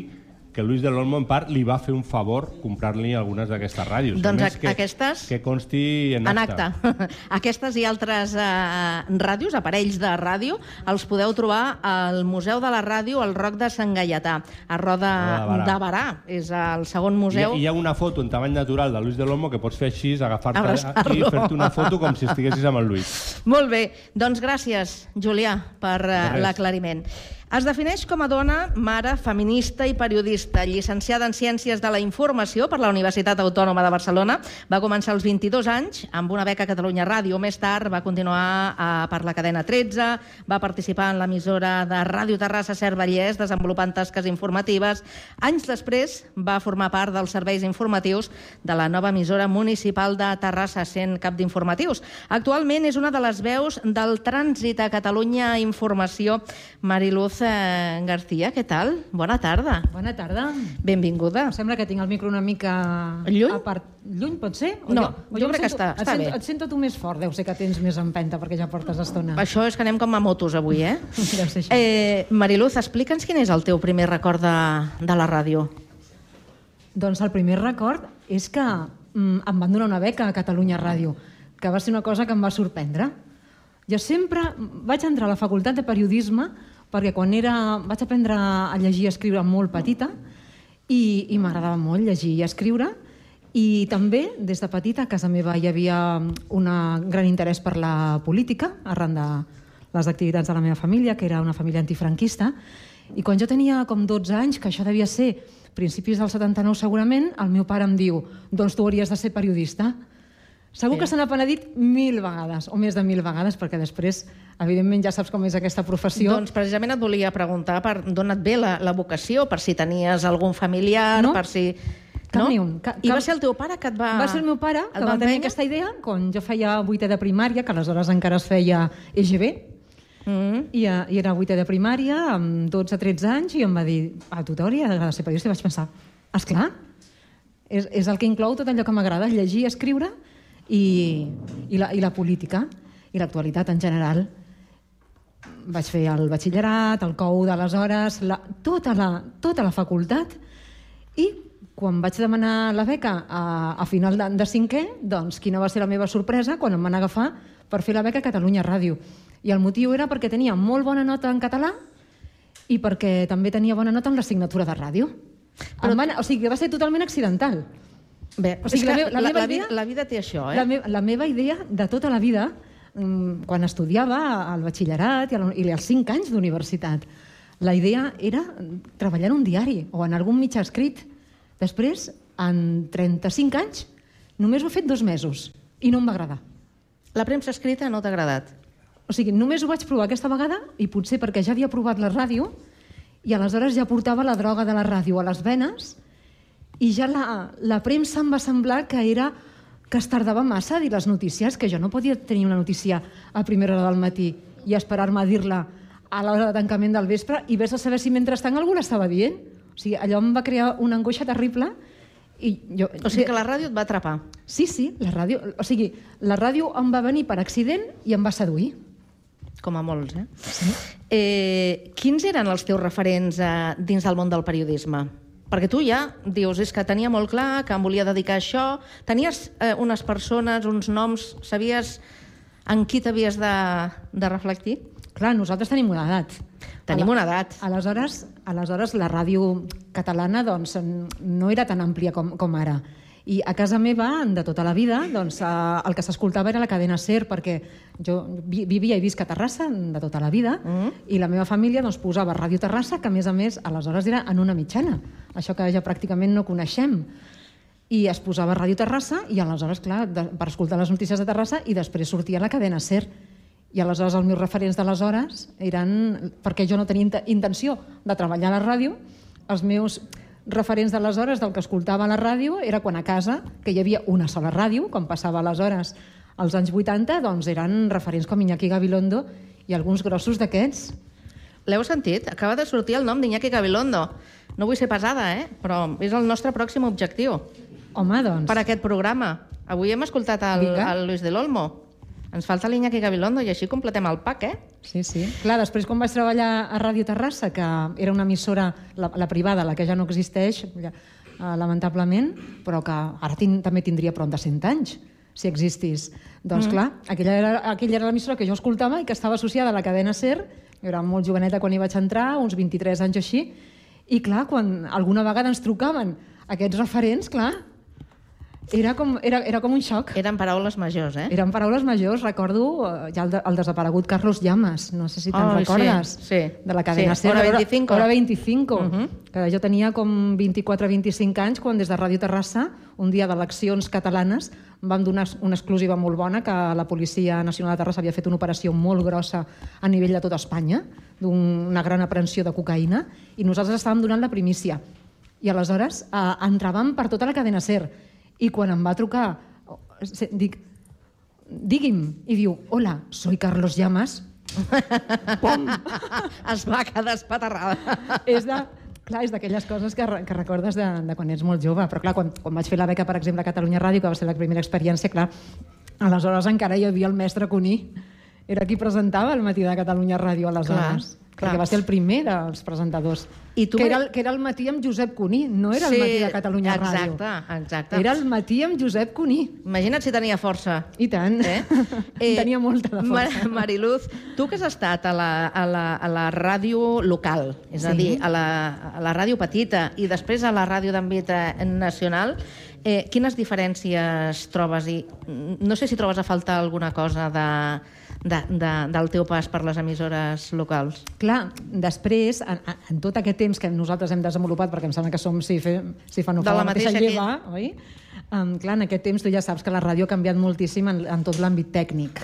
que Luis de l'Olmo en part li va fer un favor comprar-li algunes d'aquestes ràdios. Doncs més, que, aquestes- Que consti en, En acte. Aquestes i altres eh, ràdios, aparells de ràdio, els podeu trobar al Museu de la Ràdio, al Roc de Sant Gaietà, a Roda de Barà. És el segon Hi ha, museu. hi ha una foto en tamany natural de Luis de l'Olmo que pots fer així, agafar-te Abraçar-lo. i fer-te una foto com si estiguessis amb el Luis. Molt bé, doncs gràcies, Julià, per res. l'aclariment. Es defineix com a dona, mare, feminista i periodista, llicenciada en Ciències de la Informació per la Universitat Autònoma de Barcelona. Va començar als 22 anys amb una beca a Catalunya Ràdio. Més tard va continuar uh, per la cadena 13, va participar en l'emissora de Ràdio Terrassa Cervellès, desenvolupant tasques informatives. Anys després va formar part dels serveis informatius de la nova emissora municipal de Terrassa, sent cap d'informatius. Actualment és una de les veus del trànsit a Catalunya Informació. Mariluz eh, García, què tal? Bona tarda. Bona tarda. Benvinguda. Em sembla que tinc el micro una mica... Lluny? A part... Lluny, pot ser? No, o jo em crec que sento- està- et està sento, bé. Et sento tu més fort, deu ser que tens més empenta perquè ja portes estona. Això és que anem com a motos avui, eh? Deu ser així. eh Mariluz, explica'ns quin és el teu primer record de, de la ràdio. Doncs el primer record és que mm, em van donar una beca a Catalunya Ràdio, que va ser una cosa que em va sorprendre. Jo sempre vaig entrar a la facultat de periodisme perquè quan era, vaig aprendre a llegir i escriure molt petita i, i m'agradava molt llegir i escriure i també des de petita a casa meva hi havia un gran interès per la política arran de les activitats de la meva família, que era una família antifranquista, i quan jo tenia com 12 anys, que això devia ser principis del 79 segurament, el meu pare em diu doncs tu hauries de ser periodista. Segur que se n'ha penedit mil vegades, o més de mil vegades, perquè després, evidentment, ja saps com és aquesta professió. Doncs precisament et volia preguntar per d'on et ve la, la vocació, per si tenies algun familiar, No, per si... cap no? ni un. Ca- I va cap- ser el teu pare que et va... Va ser el meu pare que va tenir aquesta idea quan jo feia vuitè de primària, que aleshores encara es feia EGB, Mm. i, eh, i era vuitè de primària, amb 12-13 anys, i em va dir, a tu t'hauria d'agradar ser periodista. I vaig pensar, esclar, és, és el que inclou tot allò que m'agrada, llegir, escriure i, i, la, i la política, i l'actualitat en general. Vaig fer el batxillerat, el COU d'aleshores, la, tota, la, tota la facultat, i quan vaig demanar la beca a, a final de, de cinquè, doncs quina va ser la meva sorpresa quan em van agafar per fer la beca a Catalunya Ràdio. I el motiu era perquè tenia molt bona nota en català i perquè també tenia bona nota en l'assignatura de ràdio. Però... Van, o sigui, va ser totalment accidental. Bé, O sigui, la la la, la, vida, la vida té això, eh? La, me la meva idea de tota la vida, mm, quan estudiava al batxillerat i, a la, i als 5 anys d'universitat, la idea era treballar en un diari o en algun mitjà escrit. Després, en 35 anys, només ho he fet dos mesos i no em va agradar. La premsa escrita no t'ha agradat? O sigui, només ho vaig provar aquesta vegada i potser perquè ja havia provat la ràdio i aleshores ja portava la droga de la ràdio a les venes i ja la, la premsa em va semblar que era que es tardava massa a dir les notícies, que jo no podia tenir una notícia a primera hora del matí i esperar-me a dir-la a l'hora de tancament del vespre i vés a saber si mentrestant algú l'estava dient. O sigui, allò em va crear una angoixa terrible i jo... O sigui que la ràdio et va atrapar. Sí, sí, la ràdio... O sigui, la ràdio em va venir per accident i em va seduir. Com a molts, eh? Sí. Eh, quins eren els teus referents eh, dins del món del periodisme? Perquè tu ja dius, és que tenia molt clar que em volia dedicar a això. Tenies eh, unes persones, uns noms, sabies en qui t'havies de, de reflectir? Clar, nosaltres tenim una edat. Tenim una edat. Aleshores, aleshores la ràdio catalana doncs, no era tan àmplia com, com ara. I a casa meva, de tota la vida, doncs, eh, el que s'escoltava era la cadena SER, perquè jo vi- vivia i visc a Terrassa de tota la vida, Mm. i la meva família doncs, posava Ràdio Terrassa, que a més a més aleshores era en una mitjana, això que ja pràcticament no coneixem. I es posava Ràdio Terrassa, i aleshores, clar, de, per escoltar les notícies de Terrassa, i després sortia la cadena SER. I aleshores els meus referents d'aleshores eren... Perquè jo no tenia int- intenció de treballar a la ràdio, els meus referents d'aleshores del que escoltava a la ràdio era quan a casa, que hi havia una sola ràdio, com passava aleshores als anys 80, doncs eren referents com Iñaki Gabilondo i alguns grossos d'aquests. L'heu sentit? Acaba de sortir el nom d'Iñaki Gabilondo. No vull ser pesada, eh? però és el nostre pròxim objectiu Home, doncs... per aquest programa. Avui hem escoltat el, Vinga. el Luis de l'Olmo. Ens falta l'Iñaki Gabilondo i així completem el pack, eh? Sí, sí. Clar, després quan vaig treballar a Ràdio Terrassa, que era una emissora, la, la privada, la que ja no existeix, ja, eh, lamentablement, però que ara tin, també tindria prop de 100 anys, si existís. Doncs mm. clar, aquella era, aquella era l'emissora que jo escoltava i que estava associada a la cadena SER, jo era molt joveneta quan hi vaig entrar, uns 23 anys així, i clar, quan alguna vegada ens trucaven aquests referents, clar, era com, era, era com un xoc. Eren paraules majors, eh? Eren paraules majors, recordo eh, ja el, de, el desaparegut Carlos Llamas, no sé si te'n sí, recordes, sí. de la cadena Sí, Hora SER, 25. Hora 25, Mhm. que jo tenia com 24-25 anys quan des de Ràdio Terrassa, un dia d'eleccions catalanes, vam donar una exclusiva molt bona que la Policia Nacional de Terrassa havia fet una operació molt grossa a nivell de tota Espanya, d'una gran aprehensió de cocaïna, i nosaltres estàvem donant la primícia. I aleshores eh, entràvem per tota la cadena SER. I quan em va trucar, dic, digui'm, i diu, hola, soy Carlos Llamas. Pom! es va quedar espaterrada. és de, clar, és d'aquelles coses que, que recordes de, de quan ets molt jove. Però clar, quan, quan vaig fer la beca, per exemple, a Catalunya Ràdio, que va ser la primera experiència, clar, aleshores encara hi havia el mestre Cuní. Era qui presentava el matí de Catalunya Ràdio aleshores. Clar, clar. Perquè va ser el primer dels presentadors. I tu que, era el, que era el matí amb Josep Cuní, no era el matí de Catalunya Ràdio. Exacte, exacte. Era el matí amb Josep Cuní. Imagina't si tenia força. I tant. Eh? En tenia molta de Mar força. Mariluz, tu que has estat a la, a la, a la ràdio local, és a Sí. dir, a la, a la ràdio petita i després a la ràdio d'àmbit eh, nacional, eh, quines diferències trobes? I mm, no sé si trobes a faltar alguna cosa de, de, de, del teu pas per les emissores locals. Clar, després, en, en tot aquest temps que nosaltres hem desenvolupat, perquè em sembla que som, si, fe, si fa no De fa la la mateixa mateixa lleva, oi? Um, clar, en aquest temps tu ja saps que la ràdio ha canviat moltíssim en, en tot l'àmbit tècnic.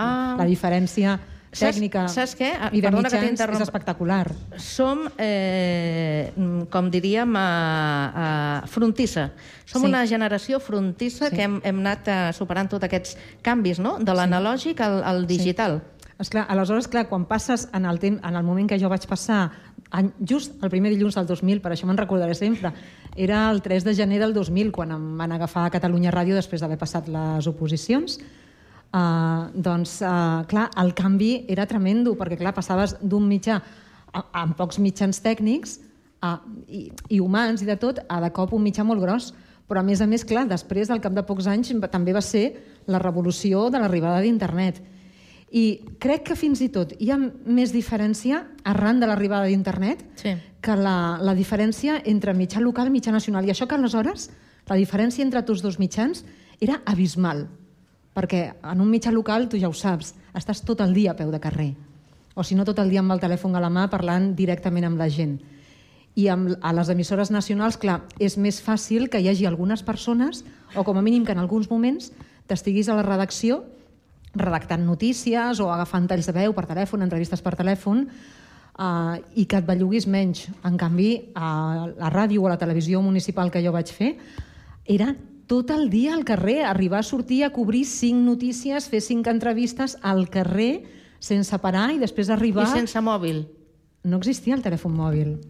Ah. La diferència Saps- tècnica saps què? Ah, i de perdona que mitjans t'interromp- és espectacular. Som, eh, com diríem, a, a frontissa. Som Sí. una generació frontissa Sí. que hem, hem anat eh, superant tots aquests canvis, no? De l'analògic al, al digital. Esclar, aleshores, clar, quan passes en el, temps, en el moment que jo vaig passar, just el primer dilluns del 2000, per això me'n recordaré sempre, era el 3 de gener del 2000, quan em van agafar a Catalunya Ràdio després d'haver passat les oposicions. Uh, doncs, uh, clar, el canvi era tremendo, perquè, clar, passaves d'un mitjà amb pocs mitjans tècnics a, i, i humans i de tot, a de cop un mitjà molt gros. Però, a més a més, clar, després, al cap de pocs anys, també va ser la revolució de l'arribada d'internet. I crec que fins i tot hi ha més diferència arran de l'arribada d'internet Sí. que la, la diferència entre mitjà local i mitjà nacional. I això que aleshores la diferència entre tots dos mitjans era abismal. Perquè en un mitjà local, tu ja ho saps, estàs tot el dia a peu de carrer. O si no, tot el dia amb el telèfon a la mà parlant directament amb la gent. I amb, a les emissores nacionals, clar, és més fàcil que hi hagi algunes persones, o com a mínim que en alguns moments t'estiguis a la redacció redactant notícies o agafant talls de veu per telèfon, entrevistes per telèfon, uh, i que et belluguis menys. En canvi, a la ràdio o a la televisió municipal que jo vaig fer, era tot el dia al carrer, arribar a sortir a cobrir cinc notícies, fer cinc entrevistes al carrer, sense parar, i després arribar... I sense mòbil. No existia el telèfon mòbil.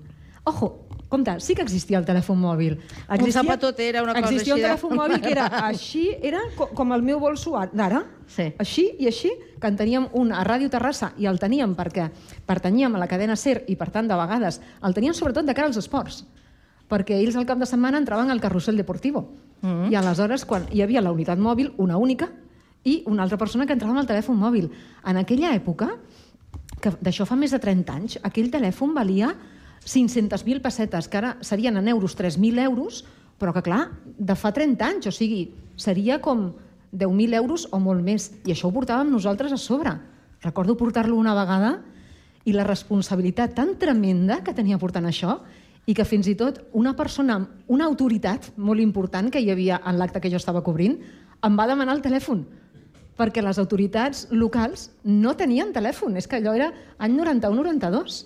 Ojo, Compte, sí que existia el telèfon mòbil. zapatot era una cosa existia així un de- telèfon mòbil que era així, era co- com el meu bolso ara- d'ara, Sí. així i així, que en teníem un a Ràdio Terrassa i el teníem perquè pertanyíem a la cadena SER i, per tant, de vegades el teníem sobretot de cara als esports perquè ells al cap de setmana entraven al carrusel deportivo. Mm -hmm. I aleshores, quan hi havia la unitat mòbil, una única, i una altra persona que entrava amb el telèfon mòbil. En aquella època, que d'això fa més de 30 anys, aquell telèfon valia 500.000 pessetes, que ara serien en euros 3.000 euros, però que, clar, de fa 30 anys, o sigui, seria com 10.000 euros o molt més. I això ho portàvem nosaltres a sobre. Recordo portar-lo una vegada i la responsabilitat tan tremenda que tenia portant això i que fins i tot una persona, una autoritat molt important que hi havia en l'acte que jo estava cobrint, em va demanar el telèfon perquè les autoritats locals no tenien telèfon. És que allò era any 91-92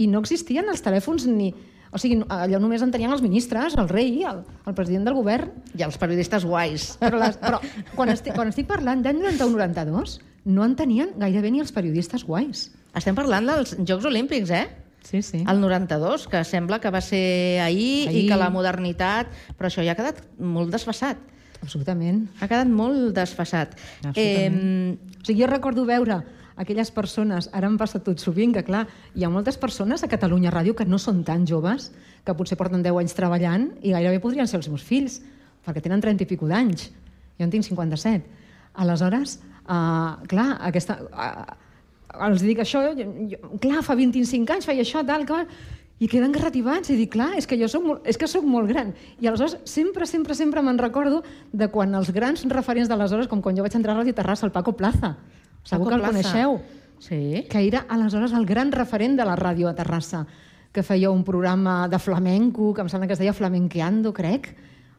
i no existien els telèfons ni... O sigui, allò només en tenien els ministres, el rei, el, el president del govern, I els periodistes guais. però, les, però quan, estic, quan estic parlant d'any 91-92 no en tenien gairebé ni els periodistes guais. Estem parlant dels Jocs Olímpics, eh? Sí, sí. El 92, que sembla que va ser ahir, Ahir. i que la modernitat... Però això ja ha quedat molt desfasat. Absolutament. Ha quedat molt desfasat. Absolutament. O sigui, jo recordo veure aquelles persones, ara em passa tot sovint, que clar, hi ha moltes persones a Catalunya Ràdio que no són tan joves, que potser porten 10 anys treballant i gairebé podrien ser els meus fills, perquè tenen 30 i pico d'anys. Jo en tinc 57. Aleshores, uh, clar, aquesta... Uh, els dic això, jo, jo, clar, fa 25 anys feia això, tal, que... I queden garrativats i dic, clar, és que jo soc molt, és que soc molt gran. I aleshores sempre, sempre, sempre me'n recordo de quan els grans referents d'aleshores, com quan jo vaig entrar a Ràdio Terrassa, el Paco Plaza. Segur Paco que el Plaza. coneixeu. Sí. Que era aleshores el gran referent de la ràdio a Terrassa, que feia un programa de flamenco, que em sembla que es deia Flamenqueando, crec.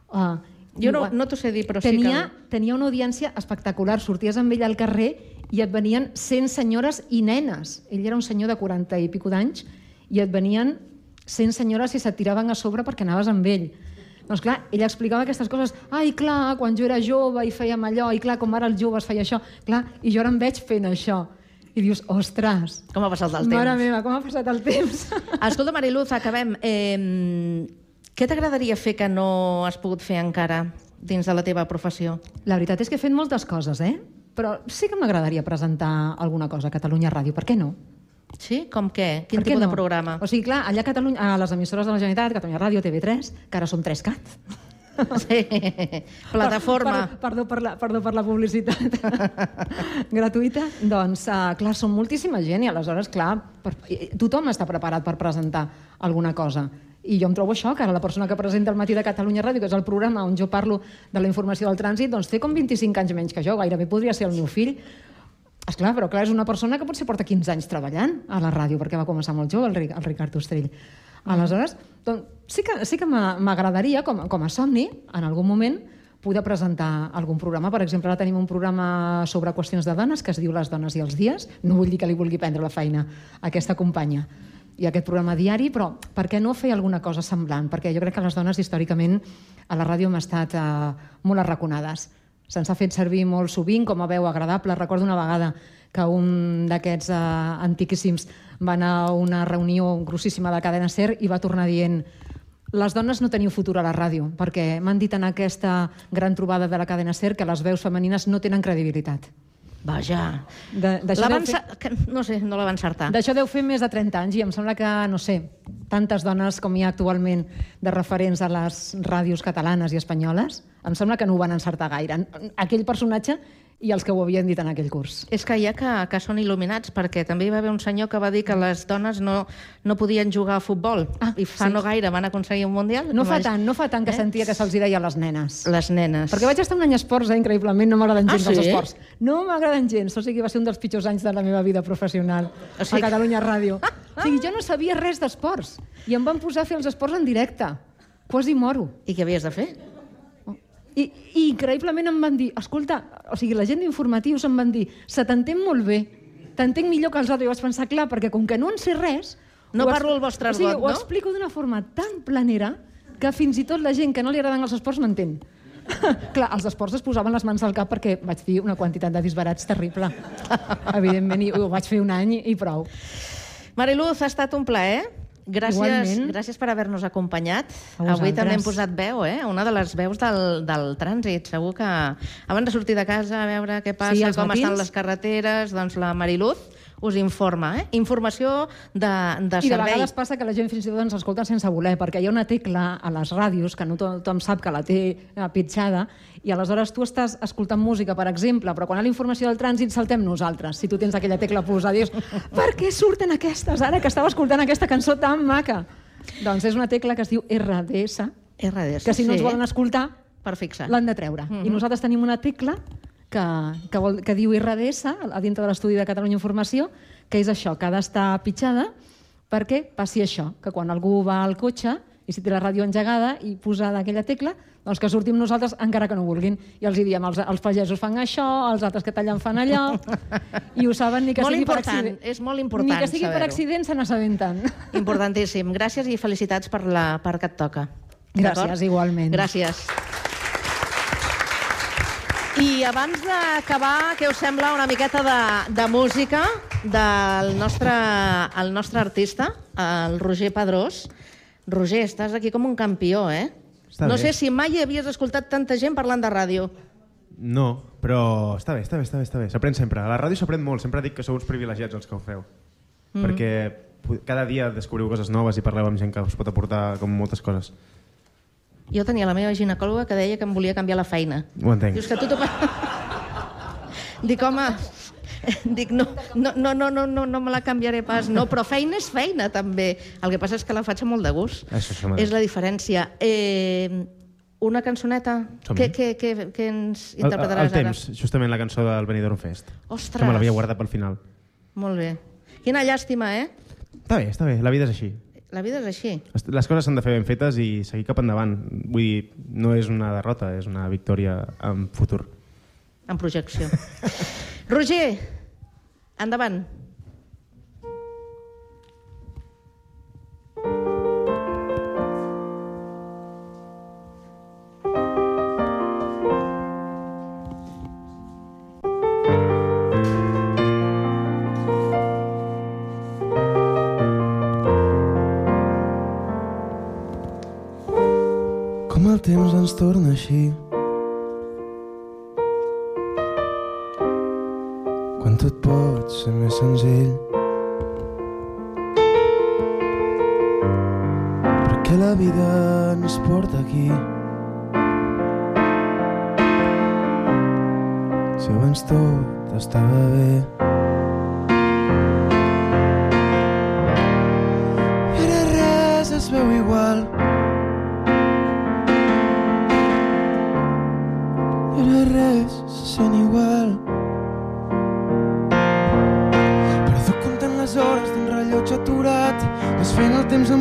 Uh, Jo no, no t'ho sé dir, però tenia, sí tenia una audiència espectacular. Sorties amb ell al carrer i et venien 100 senyores i nenes. Ell era un senyor de 40 i pico d'anys i et venien 100 senyores i se't tiraven a sobre perquè anaves amb ell. Doncs clar, ell explicava aquestes coses. Ai, clar, quan jo era jove i fèiem allò, i clar, com ara els joves feia això. Clar, i jo ara em veig fent això. I dius, ostres. Com ha passat el mare temps. meva, com ha passat el temps. Escolta, Mariluz, acabem. Eh, què t'agradaria fer que no has pogut fer encara dins de la teva professió? La veritat és que he fet moltes coses, eh? Però sí que m'agradaria presentar alguna cosa a Catalunya Ràdio, per què no? Sí? Com què? Quin Per tipus no? de programa? O sigui, clar, allà a Catalunya, a les emissores de la Generalitat, Catalunya Ràdio, TV3, que ara som 3CAT. Sí. Plataforma. Per, per, perdó, per la, perdó per la publicitat gratuïta. Doncs, uh, clar, són moltíssima gent i aleshores, clar, per, tothom està preparat per presentar alguna cosa. I jo em trobo això, que ara la persona que presenta el Matí de Catalunya Ràdio, que és el programa on jo parlo de la informació del trànsit, doncs té com 25 anys menys que jo, gairebé podria ser el meu fill. És clar, però clar, és una persona que potser porta 15 anys treballant a la ràdio, perquè va començar molt jove, el, Ri- el Ricard Ostrell. Aleshores, doncs, sí que, sí que m'a- m'agradaria, com, com a somni, en algun moment, poder presentar algun programa. Per exemple, ara tenim un programa sobre qüestions de dones que es diu Les dones i els dies. No vull dir que li vulgui prendre la feina a aquesta companya i aquest programa diari, però per què no fer alguna cosa semblant? Perquè jo crec que les dones històricament a la ràdio hem estat eh, molt arraconades. Se'ns ha fet servir molt sovint com a veu agradable. Recordo una vegada que un d'aquests eh, antiquíssims va anar a una reunió grossíssima de cadena SER i va tornar dient les dones no teniu futur a la ràdio, perquè m'han dit en aquesta gran trobada de la cadena SER que les veus femenines no tenen credibilitat. Vaja. De, La van... fer- No sé, no la van encertar. D'això deu fer més de 30 anys i em sembla que, no sé, tantes dones com hi ha actualment de referents a les ràdios catalanes i espanyoles, em sembla que no ho van encertar gaire. Aquell personatge i els que ho havien dit en aquell curs. És que hi ha que, que són il·luminats, perquè també hi va haver un senyor que va dir que les dones no, no podien jugar a futbol. Ah, I fa sí. no gaire van aconseguir un Mundial. No fa Imagi- tant, no fa tant que sentia que se'ls deia les nenes. Les nenes. Perquè vaig estar un any a esports, eh, increïblement, no m'agraden Ah, gens els sí? esports. No m'agraden gens, o sigui, va ser un dels pitjors anys de la meva vida professional O sigui a Catalunya Ràdio. O sigui, jo no sabia res d'esports i em van posar a fer els esports en directe. Quasi moro. I què havies de fer? I, I increïblement em van dir, escolta, o sigui, la gent d'informatius em van dir, se t'entén molt bé, t'entenc millor que els altres. I vaig pensar, clar, perquè com que no en sé res... No parlo el vostre o sigui, argot, Ho no? explico d'una forma tan planera que fins i tot la gent que no li agraden els esports m'entén. Clar, els esports es posaven les mans al cap perquè vaig dir una quantitat de disbarats terrible. Evidentment, i ho vaig fer un any i prou. Mariluz, ha estat un plaer. Gràcies, Igualment. gràcies per haver-nos acompanyat. Avui també hem posat veu, eh? Una de les veus del, del trànsit. Segur que abans de sortir de casa a veure què passa, Sí, com matins. estan les carreteres, doncs la Mariluz us informa, eh? Informació de, de I de servei. vegades passa que la gent fins i tot ens escolta sense voler, perquè hi ha una tecla a les ràdios que no to- tothom sap que la té eh, pitjada, i aleshores tu estàs escoltant música, per exemple, però quan ha la informació del trànsit saltem nosaltres, si tu tens aquella tecla posada, dius, per què surten aquestes ara que estava escoltant aquesta cançó tan maca? Doncs és una tecla que es diu RDS, RDS, que si no ens sí. volen escoltar, Per fixar. l'han de treure. Mhm. I nosaltres tenim una tecla que, que, vol, que diu RDS a dintre de l'estudi de Catalunya Informació, que és això, que ha d'estar pitjada perquè passi això, que quan algú va al cotxe i si té la ràdio engegada i posada aquella tecla, doncs que sortim nosaltres encara que no vulguin. I els hi diem, els, els pagesos fan això, els altres que tallen fan allò, i ho saben ni que Molt sigui per important, accident. és molt important Ni que sigui per accident se n'assabenten. Importantíssim. Gràcies i felicitats per la part que et toca. Gràcies, igualment. Gràcies. I abans d'acabar, què us sembla una miqueta de, de música del nostre, el nostre artista, el Roger Pedrós. Roger, estàs aquí com un campió, eh? Està no bé. sé si mai havies escoltat tanta gent parlant de ràdio. No, però està bé, està bé, està bé, està bé. S'aprèn sempre. A la ràdio s'aprèn molt. Sempre dic que sou uns privilegiats els que ho feu. Mm. Mm. Perquè cada dia descobriu coses noves i parleu amb gent que us pot aportar com moltes coses. Jo tenia la meva ginecòloga que deia que em volia canviar la feina. Ho entenc. Dius que tu t'ho... Dic, home, dic, no, no, no, no, no, no, no me la canviaré pas. No, però feina és feina, també. El que passa és que la faig amb molt de gust. Això, això mateix. és la diferència. Eh, una cançoneta? Què, què, què, què ens El, el, interpretaràs el temps, justament la cançó del Benidorm Fest. Ostres! Que me l'havia guardat pel final. ara? Molt bé. Quina llàstima, eh? Està bé, està bé. La vida és així. La vida és així. Les coses s'han de fer ben fetes i seguir cap endavant. Vull dir, no és una derrota, és una victòria en futur. En projecció. Roger, endavant. Com el temps ens torna així Quan tot pot ser més senzill. Perquè la vida ens porta aquí? Si abans tot estava bé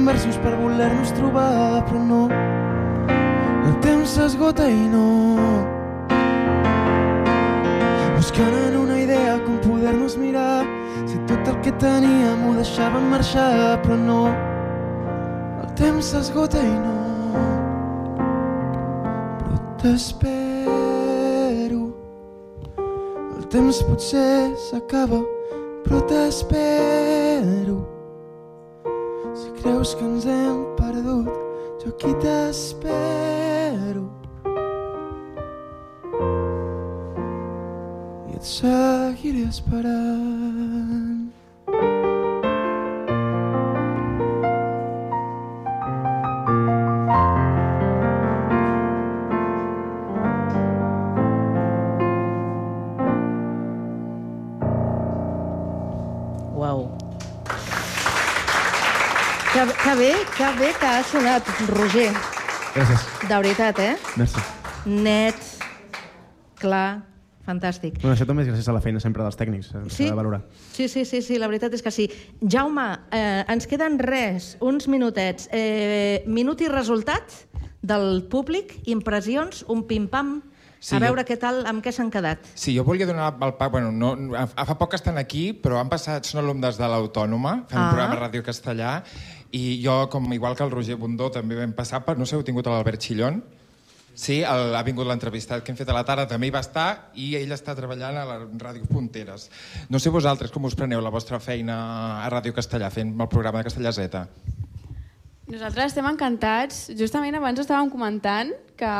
desfent el temps en versos per voler-nos trobar, però no. El temps s'esgota i no. Buscant en una idea com poder-nos mirar, si tot el que teníem ho deixàvem marxar, però no. El temps s'esgota i no. Però t'espero. El temps potser s'acaba, però t'espero. Que ens hem perdut, jo aquí t'espero. Que bé que ha sonat, Roger. Gràcies. De veritat, eh? Merci. Net, clar, fantàstic. Bueno, això també és gràcies a la feina sempre dels tècnics. eh, Sí? de valorar. Sí, sí, sí, sí, la veritat és que sí. Jaume, eh, ens queden res, uns minutets. Eh, minut i resultat del públic, impressions, un pim-pam, Sí, a jo- veure què tal, amb què s'han quedat. Sí, jo volia donar el pa... Bueno, no, a- fa poc que estan aquí, però han passat, són alumnes de l'Autònoma, fent Ah. un programa de ràdio castellà, i jo, com igual que el Roger Bundó, també vam passar per... No sé, heu tingut l'Albert Xillón? Sí, el, ha vingut l'entrevistat que hem fet a la tarda, també hi va estar, i ell està treballant a la Ràdio Punteres. No sé vosaltres com us preneu la vostra feina a Ràdio Castellà, fent el programa de Castellà Z. Nosaltres estem encantats. Justament abans estàvem comentant que,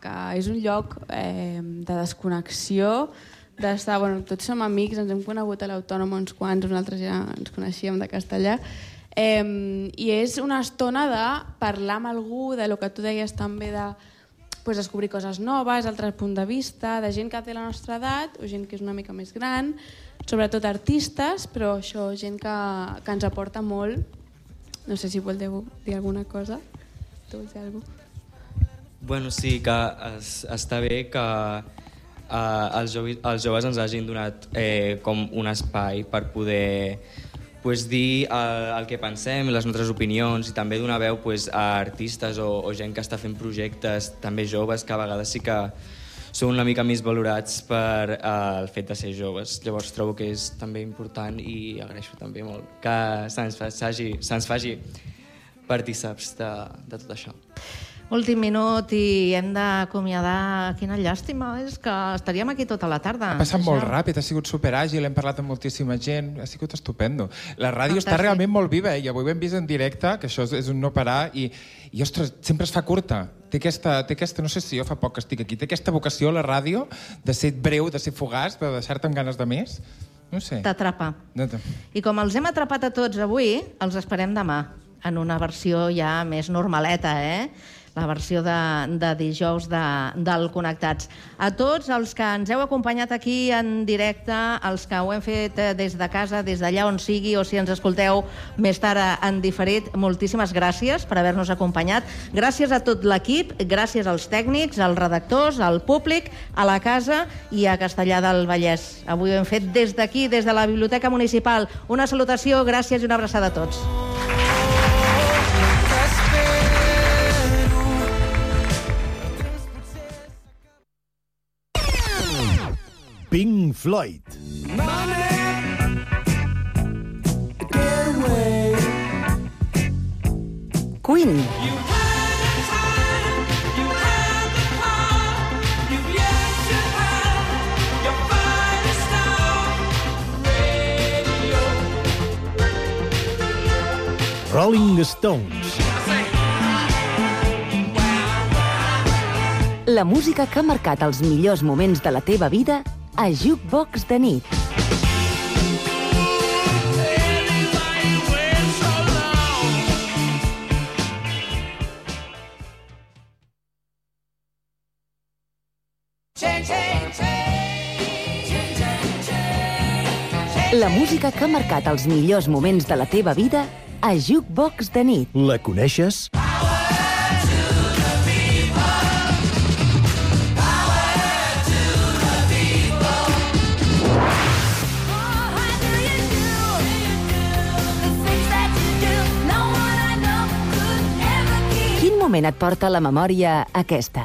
que és un lloc eh, de desconnexió, d'estar... Bueno, tots som amics, ens hem conegut a l'Autònom uns quants, nosaltres ja ens coneixíem de castellà, eh, i és una estona de parlar amb algú, de lo que tu deies també de pues, descobrir coses noves, altres punts de vista, de gent que té la nostra edat o gent que és una mica més gran, sobretot artistes, però això, gent que, que ens aporta molt. No sé si voleu dir alguna cosa. Tu vols dir alguna cosa? Bueno, sí, que es, està bé que eh, els, joves, els joves ens hagin donat eh, com un espai per poder pues, dir el, el que pensem, les nostres opinions i també donar veu pues, a artistes o, o gent que està fent projectes també joves que a vegades sí que són una mica més valorats per eh, el fet de ser joves. Llavors trobo que és també important i agraeixo també molt que se'ns fa, faci, se faci partíceps de, de tot això. Últim minut i hem d'acomiadar. Quina llàstima, és que estaríem aquí tota la tarda. Ha passat molt ràpid, ha sigut superàgil, hem parlat amb moltíssima gent, ha sigut estupendo. La ràdio Fantàstic. està realment molt viva, eh? i avui ho hem vist en directe, que això és, és un no parar, i, i ostres, sempre es fa curta. Té aquesta, té aquesta, no sé si jo fa poc que estic aquí, té aquesta vocació, la ràdio, de ser breu, de ser fugaç, de deixar-te amb ganes de més. No sé. T'atrapa. No te- I com els hem atrapat a tots avui, els esperem demà, en una versió ja més normaleta, eh? La versió de, de dijous de, del Connectats. A tots els que ens heu acompanyat aquí en directe, els que ho hem fet eh, des de casa, des d'allà on sigui, o si ens escolteu més tard eh, en diferit, moltíssimes gràcies per haver-nos acompanyat. Gràcies a tot l'equip, gràcies als tècnics, als redactors, al públic, a la casa i a Castellà del Vallès. Avui ho hem fet des d'aquí, des de la Biblioteca Municipal. Una salutació, gràcies i una abraçada a tots. Pink Floyd. Queen. Rolling Stones. La música que ha marcat els millors moments de la teva vida a Jukebox de nit. La música que ha marcat els millors moments de la teva vida a Jukebox de nit. La coneixes? Quin moment et porta la memòria aquesta?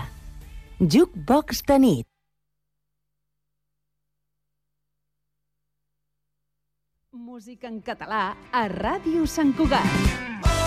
Jukebox de nit. Música en català a Ràdio Sant Cugat. Devis